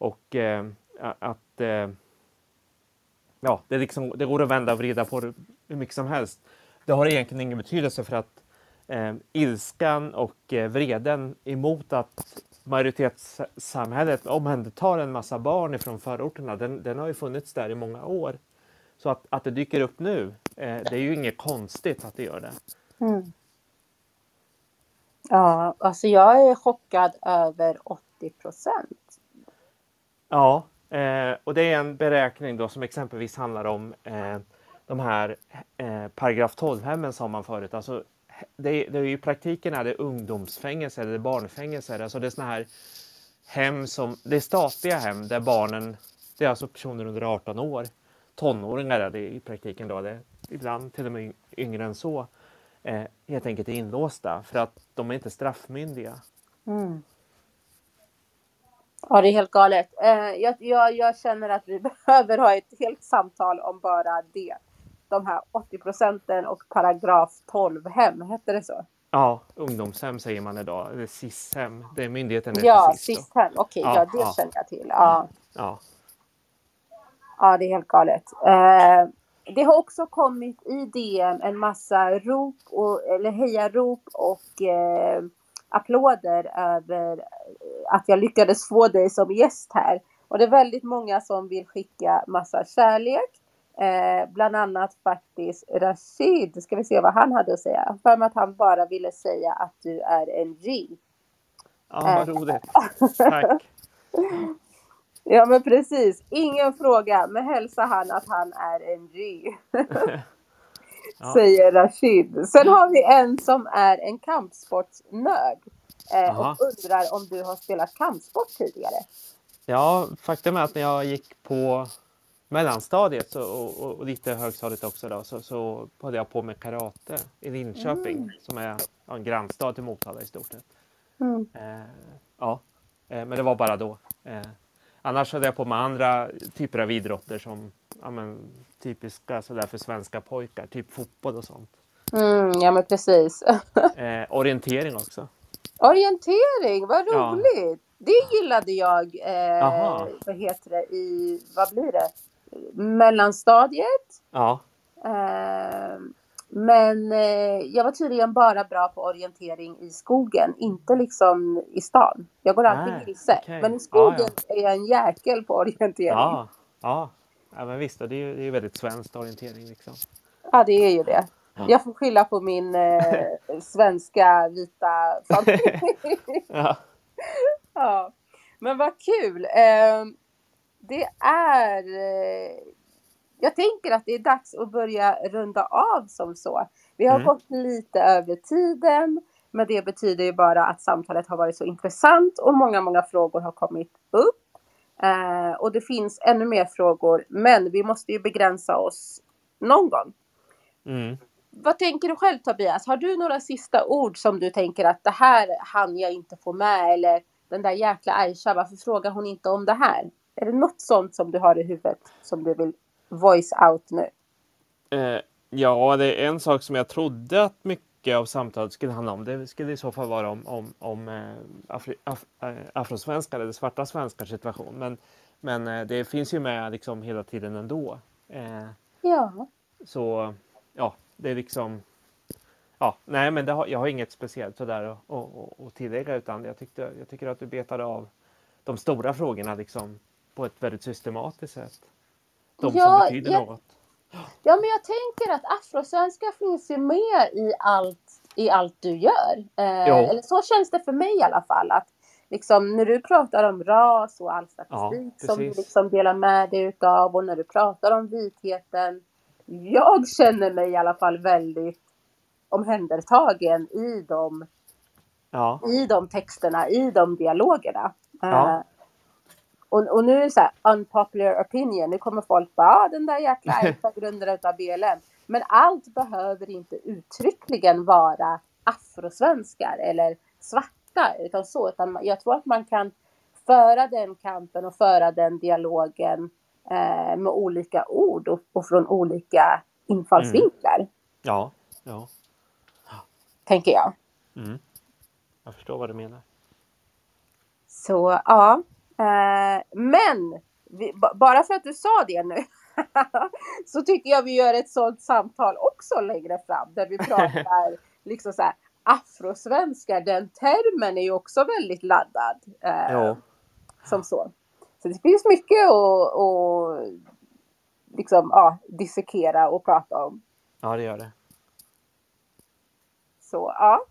Och eh, att eh, ja, det, liksom, det går att vända och vrida på det hur mycket som helst. Det har egentligen ingen betydelse för att eh, ilskan och eh, vreden emot att majoritetssamhället omhändertar en massa barn ifrån förorterna, den, den har ju funnits där i många år. Så att, att det dyker upp nu, eh, det är ju inget konstigt att det gör det. Mm. Ja, alltså jag är chockad över 80 procent. Ja, eh, och det är en beräkning då som exempelvis handlar om eh, de här eh, paragraf 12-hemmen som man förut. Alltså, det, det är ju i praktiken är det ungdomsfängelse eller barnfängelse. Alltså det är såna här hem som, det är statliga hem där barnen Det är alltså personer under 18 år. Tonåringar är det i praktiken då. Det är ibland till och med yngre än så. Eh, helt enkelt är inlåsta för att de är inte straffmyndiga. Mm. Ja, det är helt galet. Eh, jag, jag, jag känner att vi behöver ha ett helt samtal om bara det. De här 80 procenten och paragraf 12 hem, hette det så? Ja, ungdomshem säger man idag. Eller SIS-hem. Det är myndigheten heter Ja. SIS-hem. Okej, Ja, ja, det ja. känner jag till. Ja. Ja. Ja, det är helt galet. Eh, det har också kommit i DM en massa rop, och, eller hejarop och eh, applåder över eh, att jag lyckades få dig som gäst här. Och det är väldigt många som vill skicka massa kärlek. Eh, bland annat faktiskt Rashid, ska vi se vad han hade att säga. För mig att han bara ville säga att du är en G. Ja, vad Eh. roligt. Tack. Ja men precis, ingen fråga, men hälsa han att han är en G. Ja. Säger Rashid. Sen har vi en som är en kampsportsnörd. Eh, och undrar om du har spelat kampsport tidigare. Ja, faktum är att när jag gick på mellanstadiet och, och, och lite högstadiet också då, så, så hade jag på med karate i Linköping Mm. som är en grannstad till Motala i stort sett. Mm. Eh, ja, eh, men det var bara då. Eh, annars hade jag på med andra typer av idrotter som ja, men, typiska sådär för svenska pojkar, typ fotboll och sånt. Mm, ja men precis. Eh, orientering också. Orientering, vad Ja. roligt! Det gillade jag, eh, vad heter det, i, vad blir det, mellanstadiet. Ja, Eh, men eh, jag var tydligen bara bra på orientering i skogen, inte liksom i stan. Jag går alltid vilse. okej. Men i skogen Ja, är jag en jäkel på orientering. ja, ja. Ja men visst, det är ju det är väldigt svenskt orientering liksom. Ja, det är ju det. Ja. Jag får skylla på min eh, svenska vita familj. Ja. ja. Men vad kul. Eh, det är... Eh, jag tänker att det är dags att börja runda av som så. Vi har Mm. gått lite över tiden. Men det betyder ju bara att samtalet har varit så intressant och många, många frågor har kommit upp. Eh, och det finns ännu mer frågor, men vi måste ju begränsa oss någon gång. Mm. Vad tänker du själv Tobias? Har du några sista ord som du tänker att det här hann jag inte få med? Eller den där jäkla Aisha, varför frågar hon inte om det här? Är det något sånt som du har i huvudet som du vill voice out nu? Eh, ja, det är en sak som jag trodde att mycket av samtalet skulle handla om. Det skulle i så fall vara om, om, om eh, afri, af, eh, afrosvenskar eller svarta svenskars situation. Men, men eh, det finns ju med liksom hela tiden ändå. Ja. så ja, det är liksom Ja, nej, men har, jag har inget speciellt sådär att, att, att- att tillägga utan jag, tyckte, jag tycker att du betade av de stora frågorna liksom på ett väldigt systematiskt sätt. De Ja, som betyder jag- något. Ja, men jag tänker att afrosvenska finns ju med i allt, i allt du gör. Eh, eller så känns det för mig i alla fall. Att liksom, när du pratar om ras och all statistik Ja, som du liksom delar med dig utav och när du pratar om vitheten. Jag känner mig i alla fall väldigt omhändertagen i de, Ja, i de texterna, i de dialogerna. Ja. Och, och nu är det så här, unpopular opinion. Nu kommer folk bara, ah, den där jäkla Aisha grundare utav BLM. Men allt behöver inte uttryckligen vara afrosvenskar eller svarta. Utan så, utan jag tror att man kan föra den kampen och föra den dialogen eh, med olika ord och, och från olika infallsvinklar. ja, ja. Tänker jag. Mm. Jag förstår vad du menar. Så ja. Eh, men vi, ba- bara för att du sa det nu så tycker jag vi gör ett sådant samtal också längre fram där vi pratar liksom så här afrosvenskar. Den termen är ju också väldigt laddad. Eh, Jo. Som så. Så det finns mycket att, att liksom, ja, dissekera och prata om. Ja, det gör det. Så ja.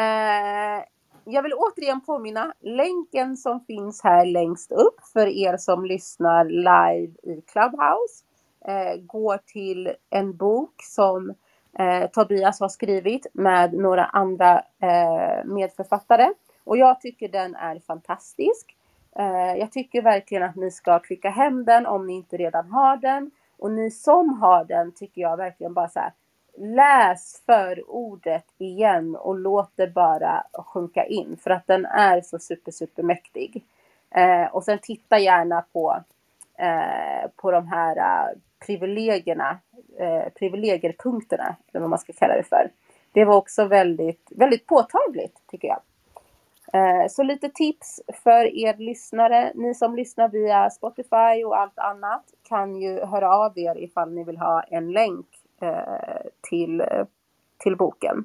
Eh, jag vill återigen påminna länken som finns här längst upp för er som lyssnar live i Clubhouse. Eh, går till en bok som eh, Tobias har skrivit med några andra eh, medförfattare. Och jag tycker den är fantastisk. Eh, jag tycker verkligen att ni ska klicka hem den om ni inte redan har den. Och ni som har den tycker jag verkligen bara så här, läs förordet igen och låt det bara sjunka in för att den är så super, super mäktig. Eh, och sen titta gärna på, eh, på de här eh, privilegierna, eh, privilegierpunkterna, eller vad man ska kalla det för. Det var också väldigt, väldigt påtagligt tycker jag. Eh, så lite tips för er lyssnare. Ni som lyssnar via Spotify och allt annat kan ju höra av er ifall ni vill ha en länk eh, till, till boken.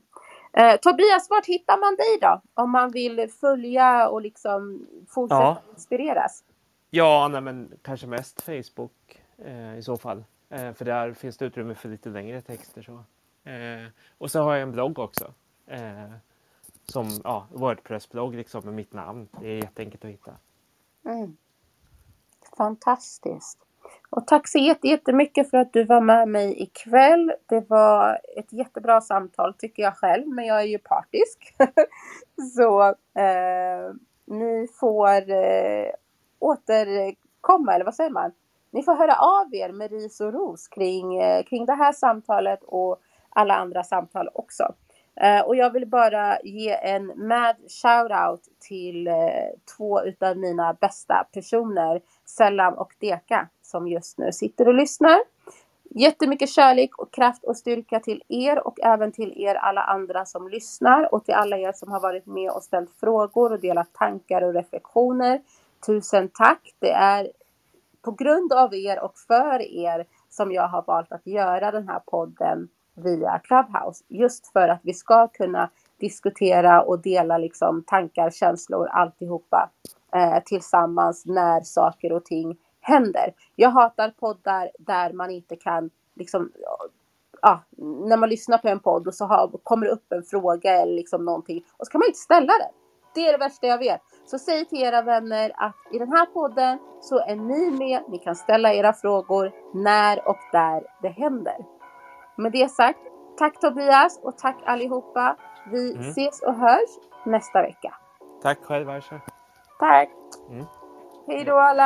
Eh, Tobias, vart hittar man dig då? Om man vill följa och liksom fortsätta ja. inspireras. Ja, nej, men kanske mest Facebook eh, i så fall. Eh, för där finns det utrymme för lite längre texter. Så. Eh, och så har jag en blogg också. Eh, som ja, Wordpress-blogg liksom med mitt namn. Det är jätteenkelt att hitta. Mm. Fantastiskt. Och tack så jättemycket för att du var med mig ikväll. Det var ett jättebra samtal tycker jag själv, men jag är ju partisk. så eh, ni får eh, återkomma, eller vad säger man? Ni får höra av er med ris och ros kring, eh, kring det här samtalet och alla andra samtal också. Eh, och jag vill bara ge en mad shout-out till eh, två utav mina bästa personer, Sellam och Deka, som just nu sitter och lyssnar. Jättemycket kärlek och kraft och styrka till er och även till er alla andra som lyssnar och till alla er som har varit med och ställt frågor och delat tankar och reflektioner. Tusen tack! Det är på grund av er och för er som jag har valt att göra den här podden via Clubhouse. Just för att vi ska kunna diskutera och dela liksom tankar, känslor, alltihopa eh, tillsammans när saker och ting händer. Jag hatar poddar där man inte kan liksom ja, när man lyssnar på en podd och så har, kommer det upp en fråga eller liksom någonting och så kan man inte ställa den. Det är det värsta jag vet. Så säg till era vänner att i den här podden så är ni med. Ni kan ställa era frågor när och där det händer. Med det sagt, tack Tobias och tack allihopa. Vi mm. ses och hörs nästa vecka. Tack själv Aisha. Tack. Mm. Hej då alla.